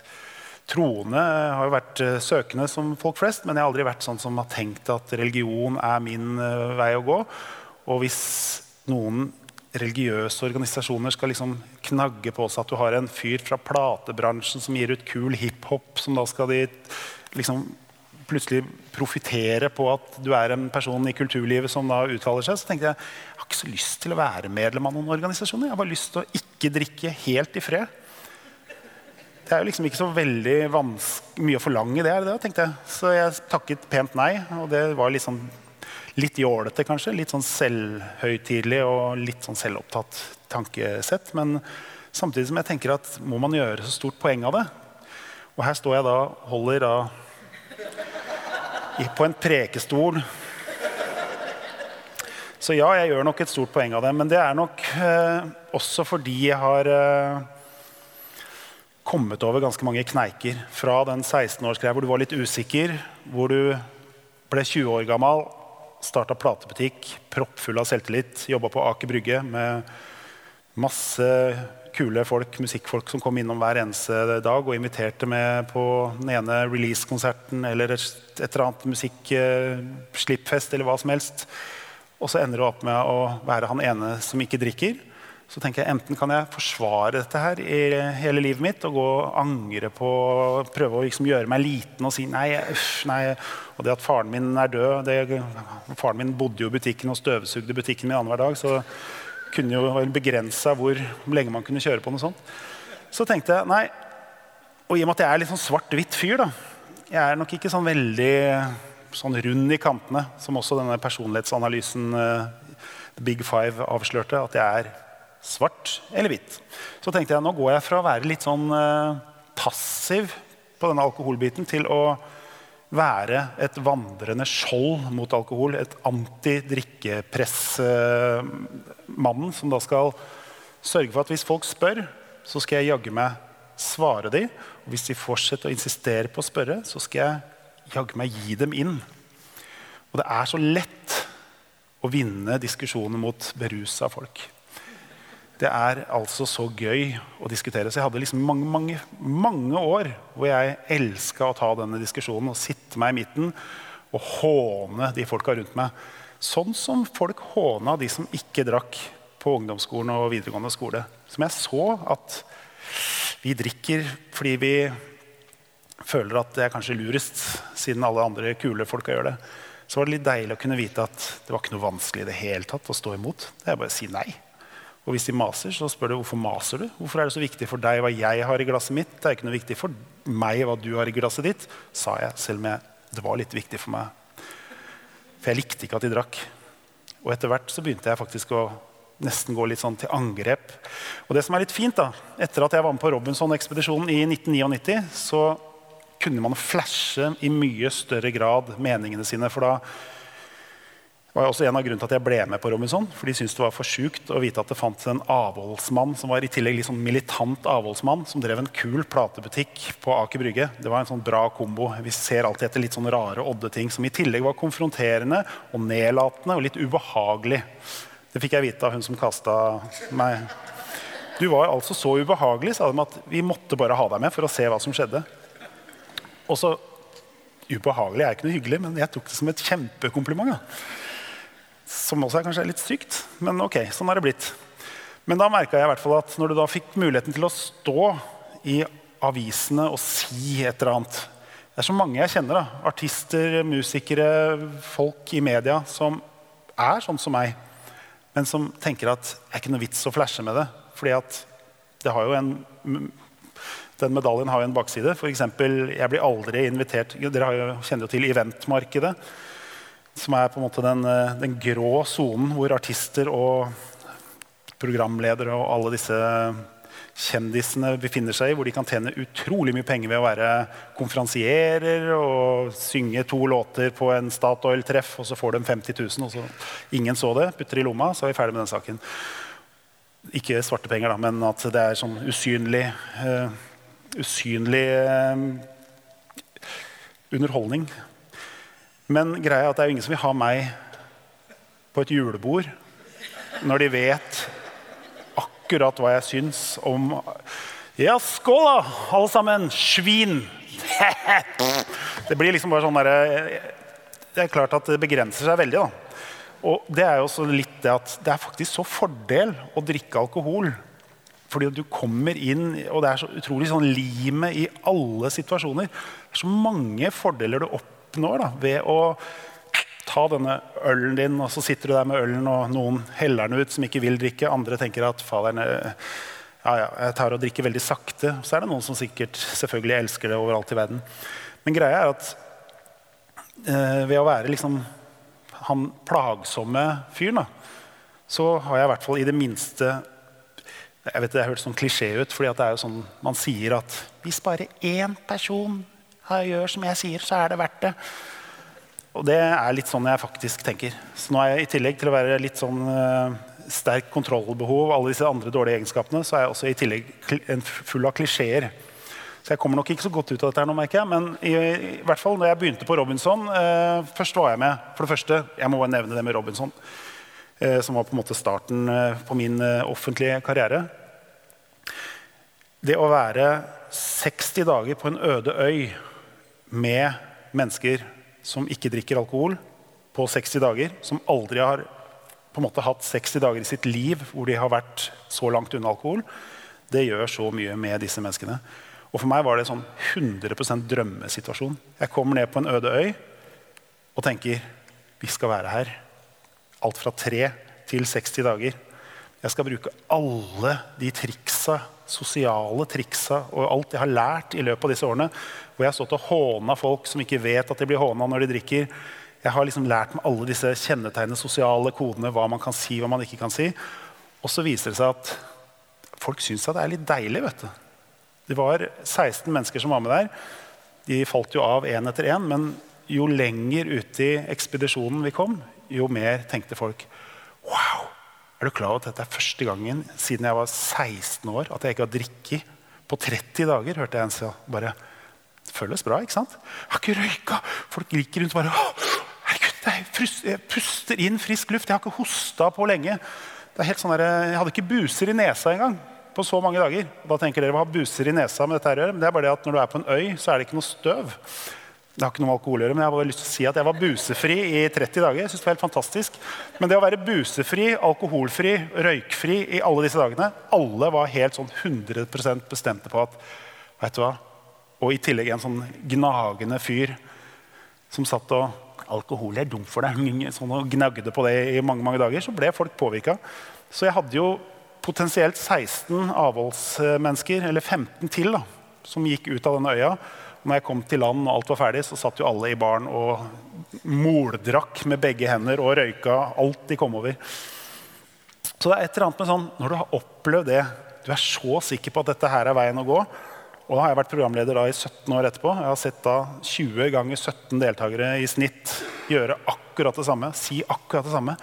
troende. Jeg har jo vært uh, søkende som folk flest, men jeg har aldri vært sånn som har tenkt at religion er min uh, vei å gå. Og hvis noen religiøse organisasjoner skal liksom knagge på seg at du har en fyr fra platebransjen som gir ut kul hiphop, som da skal de liksom plutselig profitere på at du er en person i kulturlivet som da uttaler seg, så tenkte jeg jeg har ikke så lyst til å være medlem av noen organisasjoner. Jeg har bare lyst til å ikke drikke helt i fred. Det er jo liksom ikke så veldig mye å forlange det, er det, tenkte jeg. Så jeg takket pent nei. Og det var liksom litt jålete, kanskje. Litt sånn selvhøytidelig og litt sånn selvopptatt tankesett. Men samtidig som jeg tenker at må man gjøre så stort poeng av det? Og her står jeg da holder da på en prekestol. Så ja, jeg gjør nok et stort poeng av det. Men det er nok eh, også fordi jeg har eh, kommet over ganske mange kneiker. Fra den 16-årsgreia hvor du var litt usikker, hvor du ble 20 år gammel, starta platebutikk, proppfull av selvtillit, jobba på Aker Brygge med masse kule folk, musikkfolk som kom innom hver eneste dag og inviterte med på den ene release-konserten eller et, et eller annet musikkslippfest eller hva som helst. Og så ender du opp med å være han ene som ikke drikker. Så tenker jeg Enten kan jeg forsvare dette her i hele livet mitt og gå og angre på prøve å liksom gjøre meg liten og si nei, uff, nei. Og det at faren min er død det, Faren min bodde jo i butikken og støvsugde butikken min annenhver dag. Så kunne jo begrensa hvor lenge man kunne kjøre på noe sånt. Så tenkte jeg nei. Og i og med at jeg er litt sånn svart-hvitt fyr, da. Jeg er nok ikke sånn veldig sånn rund i kantene, som også denne personlighetsanalysen uh, Big Five avslørte. At jeg er svart eller hvitt. Så tenkte jeg nå går jeg fra å være litt sånn uh, passiv på denne alkoholbiten til å være et vandrende skjold mot alkohol. Et antidrikkepressmannen som da skal sørge for at hvis folk spør, så skal jeg jaggu meg svare de. Og hvis de fortsetter å insistere på å spørre, så skal jeg jaggu meg gi dem inn. Og det er så lett å vinne diskusjoner mot berusa folk. Det er altså så gøy å diskutere. Så jeg hadde liksom mange, mange, mange år hvor jeg elska å ta denne diskusjonen og sitte meg i midten og håne de folka rundt meg. Sånn som folk håna de som ikke drakk på ungdomsskolen og videregående skole. Som jeg så at vi drikker fordi vi føler at det er kanskje lurest, siden alle andre kule folka gjør det, så var det litt deilig å kunne vite at det var ikke noe vanskelig i det hele tatt å stå imot. Det er bare å si nei. Og hvis de maser, så spør du hvorfor maser du? Hvorfor er det så viktig for deg hva jeg har i glasset mitt? Det er ikke noe viktig for meg hva du har i glasset ditt, sa jeg, selv om det var litt viktig for meg. For jeg likte ikke at de drakk. Og etter hvert så begynte jeg faktisk å nesten gå litt sånn til angrep. Og det som er litt fint, da, etter at jeg var med på Robinson-ekspedisjonen i 1999, så kunne man flashe i mye større grad meningene sine. For da var også en av grunnene til at jeg ble med på Robinson. For de syntes det var for sjukt å vite at det fantes en avholdsmann som var i tillegg litt sånn militant avholdsmann, som drev en kul platebutikk på Aker Brygge. Det var en sånn bra kombo. Vi ser alltid etter litt sånn rare, odde ting som i tillegg var konfronterende og nedlatende og litt ubehagelig. Det fikk jeg vite av hun som kasta meg. Du var altså så ubehagelig, sa de, at vi måtte bare ha deg med for å se hva som skjedde. Og så Ubehagelig er ikke noe hyggelig, men jeg tok det som et kjempekompliment. Ja. Som også er kanskje litt sykt, men ok, sånn er det blitt. Men da merka jeg i hvert fall at når du da fikk muligheten til å stå i avisene og si et eller annet Det er så mange jeg kjenner. da, Artister, musikere, folk i media som er sånn som meg, men som tenker at det er ikke noe vits å flashe med det. fordi at det har jo en den medaljen har jo en bakside. Eksempel, jeg blir aldri invitert Dere kjenner jo til eventmarkedet. Som er på en måte den, eh, den grå sonen hvor artister og programledere og alle disse kjendisene befinner seg i, hvor de kan tjene utrolig mye penger ved å være konferansierer og synge to låter på en Statoil-treff, og så får de 50 000. Og så ingen så det, putter i lomma, så er vi ferdig med den saken. Ikke svarte penger, da, men at det er sånn usynlig uh, usynlig uh, underholdning. Men greia er at det er jo ingen som vil ha meg på et julebord når de vet akkurat hva jeg syns om Ja, skål, da, alle sammen! Svin! det blir liksom bare sånn derre Det er klart at det begrenser seg veldig. da. Og det er jo også litt det at det er faktisk så fordel å drikke alkohol fordi du kommer inn, og det er så utrolig sånn limet i alle situasjoner. Det er så mange fordeler du oppnår da, ved å ta denne ølen din, og så sitter du der med ølen, og noen heller den ut som ikke vil drikke. Andre tenker at faderen, ja, ja, jeg tar og drikker veldig sakte. Så er det noen som sikkert selvfølgelig elsker det overalt i verden. Men greia er at eh, ved å være liksom han plagsomme fyren, så har jeg i hvert fall i det minste jeg vet Det høres sånn klisjé ut, jo sånn man sier at hvis bare én person gjør som jeg sier, så er det verdt det. Og det er litt sånn jeg faktisk tenker. Så nå er jeg i tillegg til å være litt sånn uh, sterk kontrollbehov, alle disse andre dårlige egenskapene, så er jeg også i tillegg full av klisjeer. Så jeg kommer nok ikke så godt ut av dette, her nå, merker jeg. Men i, i, hvert fall når jeg begynte på Robinson uh, Først var jeg med. For det første, jeg må bare nevne det med Robinson. Uh, som var på en måte starten på min offentlige karriere. Det å være 60 dager på en øde øy med mennesker som ikke drikker alkohol, på 60 dager, som aldri har på en måte hatt 60 dager i sitt liv hvor de har vært så langt unna alkohol, det gjør så mye med disse menneskene. Og For meg var det en sånn 100% drømmesituasjon. Jeg kommer ned på en øde øy og tenker vi skal være her. Alt fra tre til 60 dager. Jeg skal bruke alle de triksa, sosiale triksa og alt jeg har lært i løpet av disse årene, hvor jeg har stått og håna folk som ikke vet at de blir håna når de drikker. Jeg har liksom lært meg alle disse kjennetegnene, sosiale kodene, hva man kan si, hva man ikke kan si. Og så viser det seg at folk syns det er litt deilig. vet du. Det var 16 mennesker som var med der. De falt jo av én etter én. Men jo lenger ute i ekspedisjonen vi kom, jo mer tenkte folk! Er du klar over at dette er første gangen siden jeg var 16 år at jeg ikke har drikket på 30 dager? hørte jeg en si. Bare, det føles bra, ikke sant? Jeg har ikke røyka! Folk liker rundt bare herregud, Jeg puster inn frisk luft. Jeg har ikke hosta på lenge. Det er helt sånn der, jeg hadde ikke buser i nesa engang på så mange dager. Da tenker dere, hva har buser i nesa med dette her? Men det er bare det at når du er på en øy, så er det ikke noe støv. Det har ikke noe med alkohol å gjøre, men jeg har bare lyst til å si at jeg var busefri i 30 dager. Jeg synes det var helt fantastisk. Men det å være busefri, alkoholfri, røykfri i alle disse dagene Alle var helt sånn 100% bestemte på at vet du hva? Og i tillegg en sånn gnagende fyr som satt og Alkohol er dumt for deg. Sånn og gnagde på det i mange mange dager. Så ble folk påvirka. Så jeg hadde jo potensielt 16 avholdsmennesker, eller 15 til, da, som gikk ut av denne øya når jeg kom til land og alt var ferdig, så satt jo alle i baren og moldrakk med begge hender og røyka alt de kom over. Så det er et eller annet med sånn, Når du har opplevd det, du er så sikker på at dette her er veien å gå Og da har jeg vært programleder da i 17 år etterpå. Jeg har sett da 20 ganger 17 deltakere i snitt gjøre akkurat det samme. Si akkurat det samme.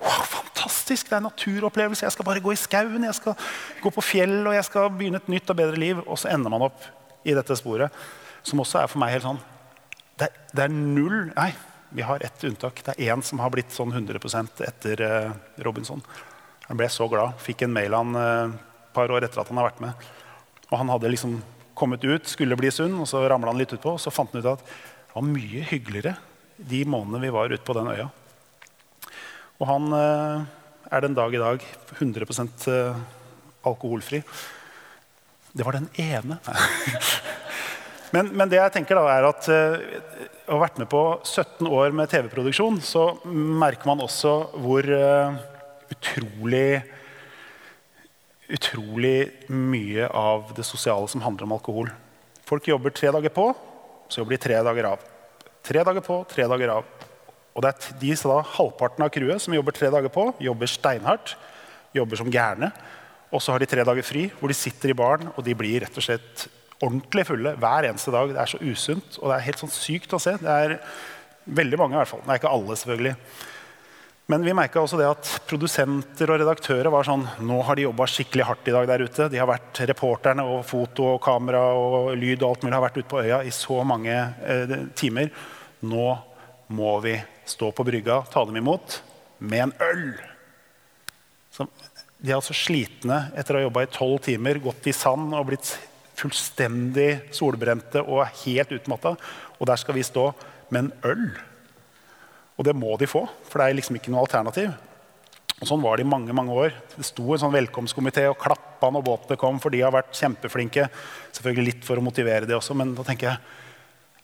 Wow, fantastisk! Det er en naturopplevelse. Jeg skal bare gå i skauen, jeg skal gå på fjell og jeg skal begynne et nytt og bedre liv. Og så ender man opp i dette sporet som også er for meg helt sånn Det, det er null Nei, vi har ett unntak. Det er én som har blitt sånn 100 etter uh, Robinson. Han ble så glad. Fikk en mail han et uh, par år etter at han har vært med. Og han hadde liksom kommet ut, skulle bli sunn, og så ramla han litt utpå. Og så fant han ut at det var mye hyggeligere de månedene vi var ute på den øya. Og han uh, er den dag i dag 100 uh, alkoholfri. Det var den ene. Men, men, det jeg tenker da er at uh, å ha vært med på 17 år med TV-produksjon, så merker man også hvor uh, utrolig Utrolig mye av det sosiale som handler om alkohol. Folk jobber tre dager på, så jobber de tre dager av. Tre dager på, tre dager av. Og det er de da, Halvparten av crewet som jobber tre dager på, jobber steinhardt. Jobber som gærne. Og så har de tre dager fri, hvor de sitter i baren og de blir rett og slett ordentlig fulle hver eneste dag. Det er så usunt, og det er helt sånn sykt å se. Det er veldig mange, i hvert fall. Det er ikke alle, selvfølgelig. Men vi merka også det at produsenter og redaktører var sånn Nå har de jobba skikkelig hardt i dag der ute. De har vært Reporterne og foto og kamera og lyd og alt mulig har vært ute på øya i så mange eh, timer. Nå må vi stå på brygga, ta dem imot med en øl. Så de er altså slitne etter å ha jobba i tolv timer, gått i sand og blitt fullstendig solbrente og helt utmatta. Og der skal vi stå med en øl. Og det må de få, for det er liksom ikke noe alternativ. Og Sånn var det i mange mange år. Det sto en sånn velkomstkomité og klappa når båtene kom, for de har vært kjempeflinke. Selvfølgelig litt for å motivere det også, men da tenker jeg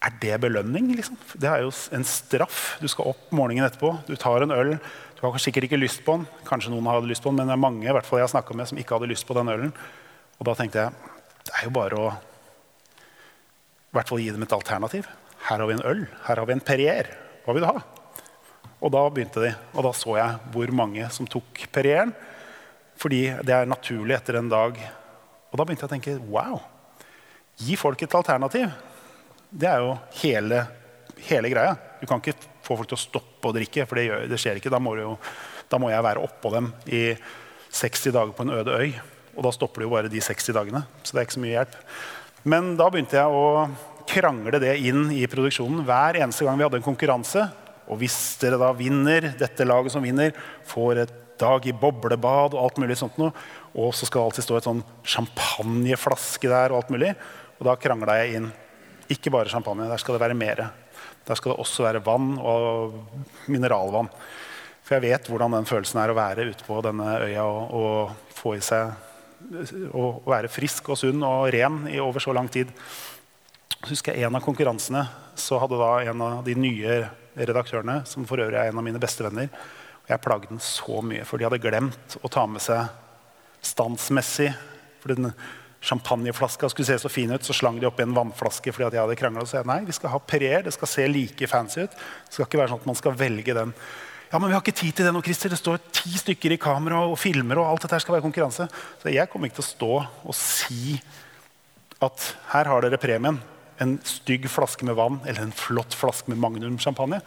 er det belønning? Liksom? Det er jo en straff. Du skal opp morgenen etterpå, du tar en øl. Du har sikkert ikke lyst på den, kanskje noen hadde lyst på den, men det er mange i hvert fall jeg har med, som ikke hadde lyst på den ølen. Og da tenkte jeg det er jo bare å i hvert fall gi dem et alternativ. Her har vi en øl. Her har vi en Perrier. Hva vil du ha? Og da begynte de. Og da så jeg hvor mange som tok Perrieren. Fordi det er naturlig etter en dag. Og da begynte jeg å tenke wow. Gi folk et alternativ. Det er jo hele, hele greia. Du kan ikke få folk til å stoppe å drikke. For det, gjør, det skjer ikke. Da må, jo, da må, jeg være oppå dem i 60 dager på en øde øy. Og da stopper det jo bare de 60 dagene. Så det er ikke så mye hjelp. Men da begynte jeg å krangle det inn i produksjonen hver eneste gang vi hadde en konkurranse. Og hvis dere da vinner, dette laget som vinner, får et dag i boblebad og alt mulig sånt noe, og så skal det alltid stå et sånn champagneflaske der og alt mulig. Og da krangla jeg inn ikke bare champagne. Der skal det være mer. Der skal det også være vann og mineralvann. For jeg vet hvordan den følelsen er å være ute på denne øya og, og få i seg å være frisk og sunn og ren i over så lang tid. Så husker jeg En av konkurransene så hadde da en av de nye redaktørene, som for øvrig er en av mine bestevenner, og jeg plagde den så mye, for de hadde glemt å ta med seg standsmessig for den champagneflaska skulle se så fin ut, så slang de oppi en vannflaske fordi at jeg hadde kranglet, Og sa nei, vi skal ha Perrier, det skal se like fancy ut. Det skal ikke være sånn at man skal velge den. Ja, men vi har ikke tid til det nå, Christer. Det står ti stykker i kamera og filmer. og alt dette skal være konkurranse. Så jeg kommer ikke til å stå og si at her har dere premien. En stygg flaske med vann eller en flott flaske med Magnum champagne.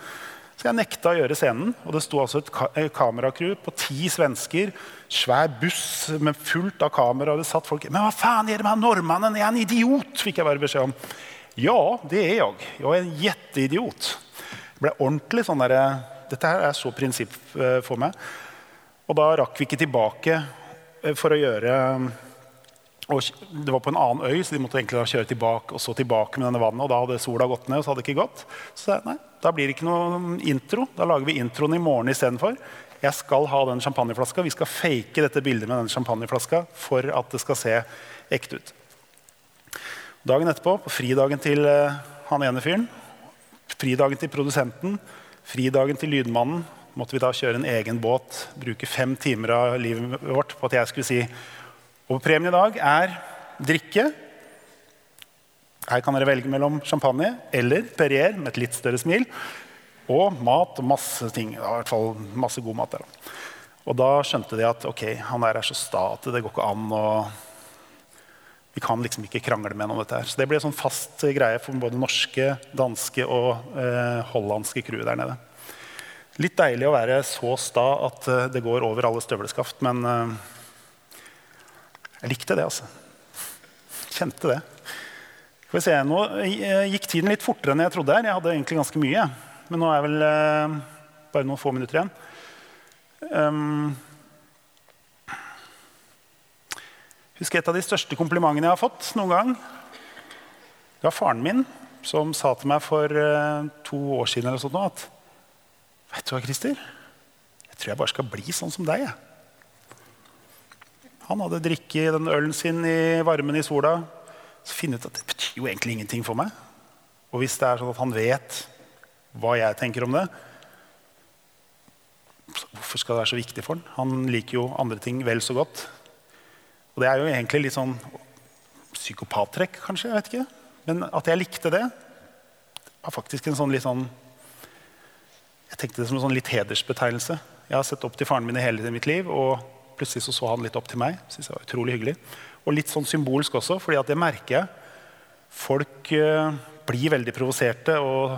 Så jeg nekta å gjøre scenen. Og det sto altså et ka kameracrew på ti svensker. Svær buss med fullt av kamera. Og det satt folk Men hva faen gjør med han nordmannen? Er han idiot? fikk jeg bare beskjed om. Ja, det er jeg. Jeg er en jetteidiot. Det ble ordentlig sånn der, Dette her er så prinsipp eh, for meg. Og da rakk vi ikke tilbake eh, for å gjøre og det var på en annen øy, så de måtte egentlig kjøre tilbake og så tilbake med denne vannet. Og da hadde sola gått ned, og så hadde det ikke gått. Så nei, da blir det ikke noe intro. Da lager vi introen i morgen istedenfor. Jeg skal ha den champagneflaska. Vi skal fake dette bildet med den champagneflaska for at det skal se ekte ut. Dagen etterpå, på fridagen til han ene fyren, fridagen til produsenten, fridagen til lydmannen, måtte vi da kjøre en egen båt, bruke fem timer av livet vårt på at jeg skulle si og premien i dag er drikke. Her kan dere velge mellom champagne eller Perrier med et litt større smil. Og mat og masse ting. I hvert fall masse god mat der. Og da skjønte de at ok, han der er så sta at det går ikke an å Vi kan liksom ikke krangle noe om dette her. Så det ble en sånn fast greie for både norske, danske og eh, hollandske crew der nede. Litt deilig å være så sta at eh, det går over alle støvleskaft, men eh, jeg likte det, altså. Kjente det. Skal vi se, Nå eh, gikk tiden litt fortere enn jeg trodde. her. Jeg hadde egentlig ganske mye. Men nå er jeg vel eh, bare noen få minutter igjen. Um, husker et av de største komplimentene jeg har fått noen gang. Det var faren min som sa til meg for uh, to år siden eller sånt, at Vet du hva, Christer? Jeg tror jeg bare skal bli sånn som deg. Jeg. Han hadde drikket den ølen sin i varmen i sola. Så finne ut at det betyr jo egentlig ingenting for meg. Og hvis det er sånn at han vet hva jeg tenker om det, hvorfor skal det være så viktig for han? Han liker jo andre ting vel så godt. Og det er jo egentlig litt sånn psykopattrekk, kanskje. jeg vet ikke. Men at jeg likte det, var faktisk en sånn litt sånn Jeg tenkte det som en sånn litt hedersbetegnelse. Jeg har sett opp til faren min i hele mitt liv. og Plutselig så, så han litt opp til meg. Synes jeg var utrolig hyggelig. Og litt sånn symbolsk også, fordi det merker jeg. Folk uh, blir veldig provoserte og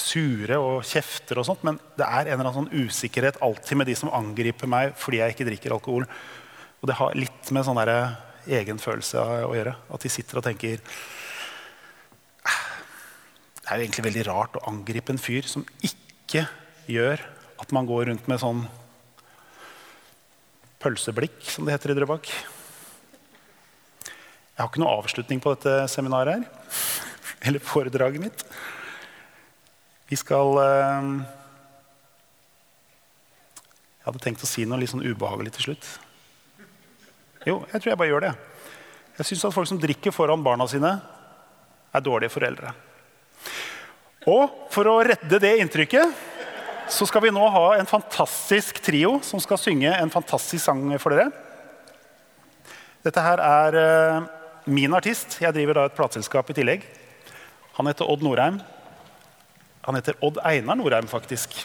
sure og kjefter og sånt, men det er en eller annen sånn usikkerhet alltid med de som angriper meg fordi jeg ikke drikker alkohol. Og det har litt med sånn egenfølelse å gjøre. At de sitter og tenker «Ah, Det er jo egentlig veldig rart å angripe en fyr som ikke gjør at man går rundt med sånn pølseblikk, som det heter i Drøbak. Jeg har ikke noe avslutning på dette seminaret her. Eller foredraget mitt. Vi skal eh, Jeg hadde tenkt å si noe litt sånn ubehagelig til slutt. Jo, jeg tror jeg bare gjør det. Jeg syns at folk som drikker foran barna sine, er dårlige foreldre. Og for å redde det inntrykket så skal vi nå ha en fantastisk trio som skal synge en fantastisk sang for dere. Dette her er uh, min artist. Jeg driver da et plateselskap i tillegg. Han heter Odd Norheim. Han heter Odd Einar Norheim, faktisk.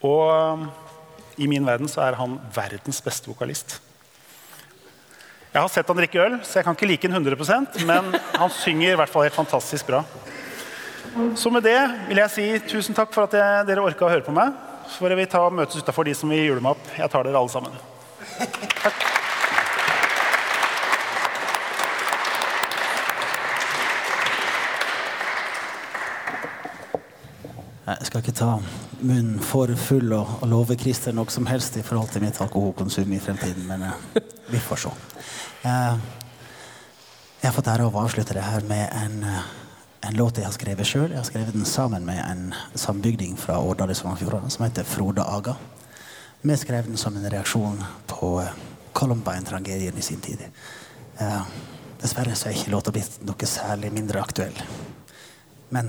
Og uh, i min verden så er han verdens beste vokalist. Jeg har sett han drikke øl, så jeg kan ikke like han 100% men han synger i hvert fall helt fantastisk bra. Så med det vil jeg si tusen takk for at jeg, dere orka å høre på meg. Så får vi ta møtes utafor de som vil jule meg opp. Jeg tar dere alle sammen. Takk. Jeg skal ikke ta munnen for full og, love Christer noe som helst i forhold til mitt alkoholkonsum i fremtiden, men eh, vi får se. Eh, jeg har fått ære av å avslutte det her med en, eh, en låt jeg har skrevet sjøl. Jeg har skrevet den sammen med en sambygding fra Årdal i Sogn og Fjordane som heter Frode Aga. Vi skrev den som en reaksjon på eh, Columbine-tragedien i sin tid. Dessverre så er ikke låta blitt noe særlig mindre aktuell. Men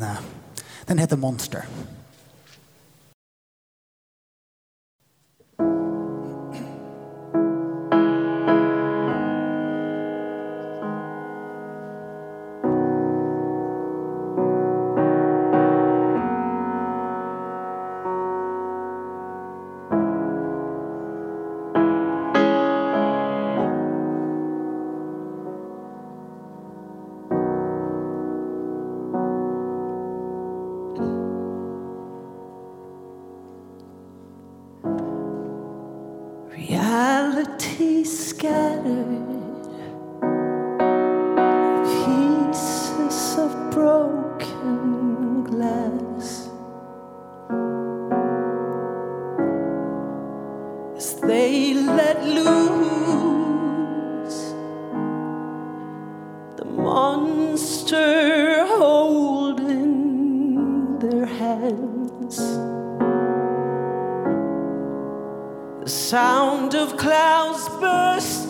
den heter Monster. Sound of clouds bursting.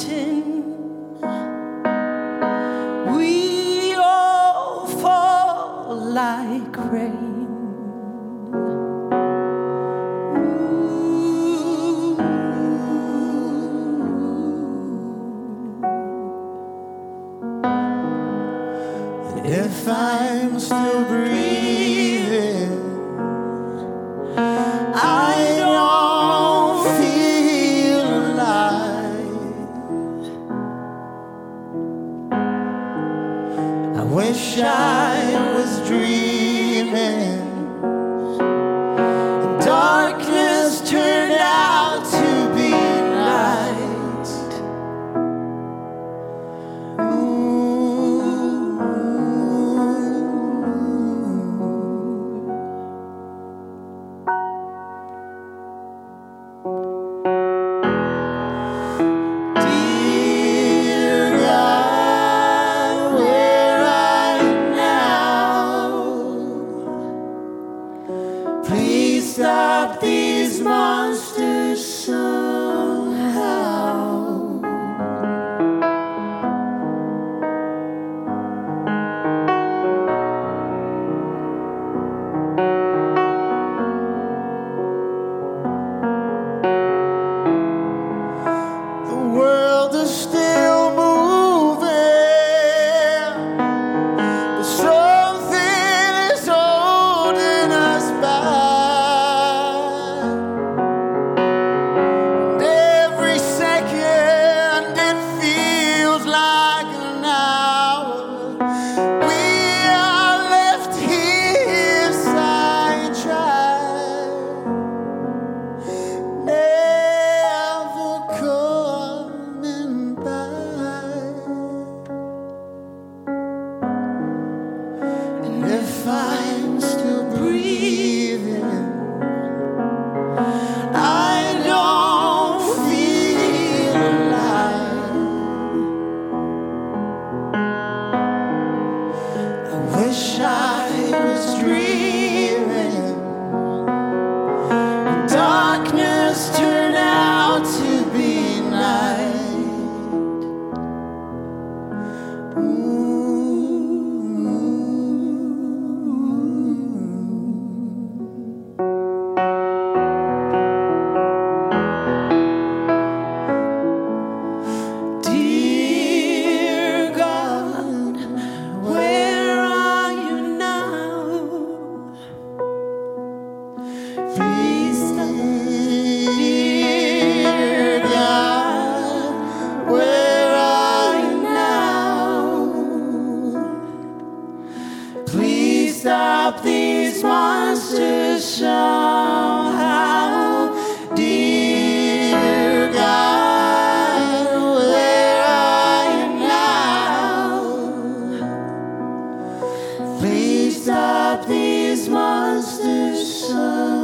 Please stop these monsters somehow.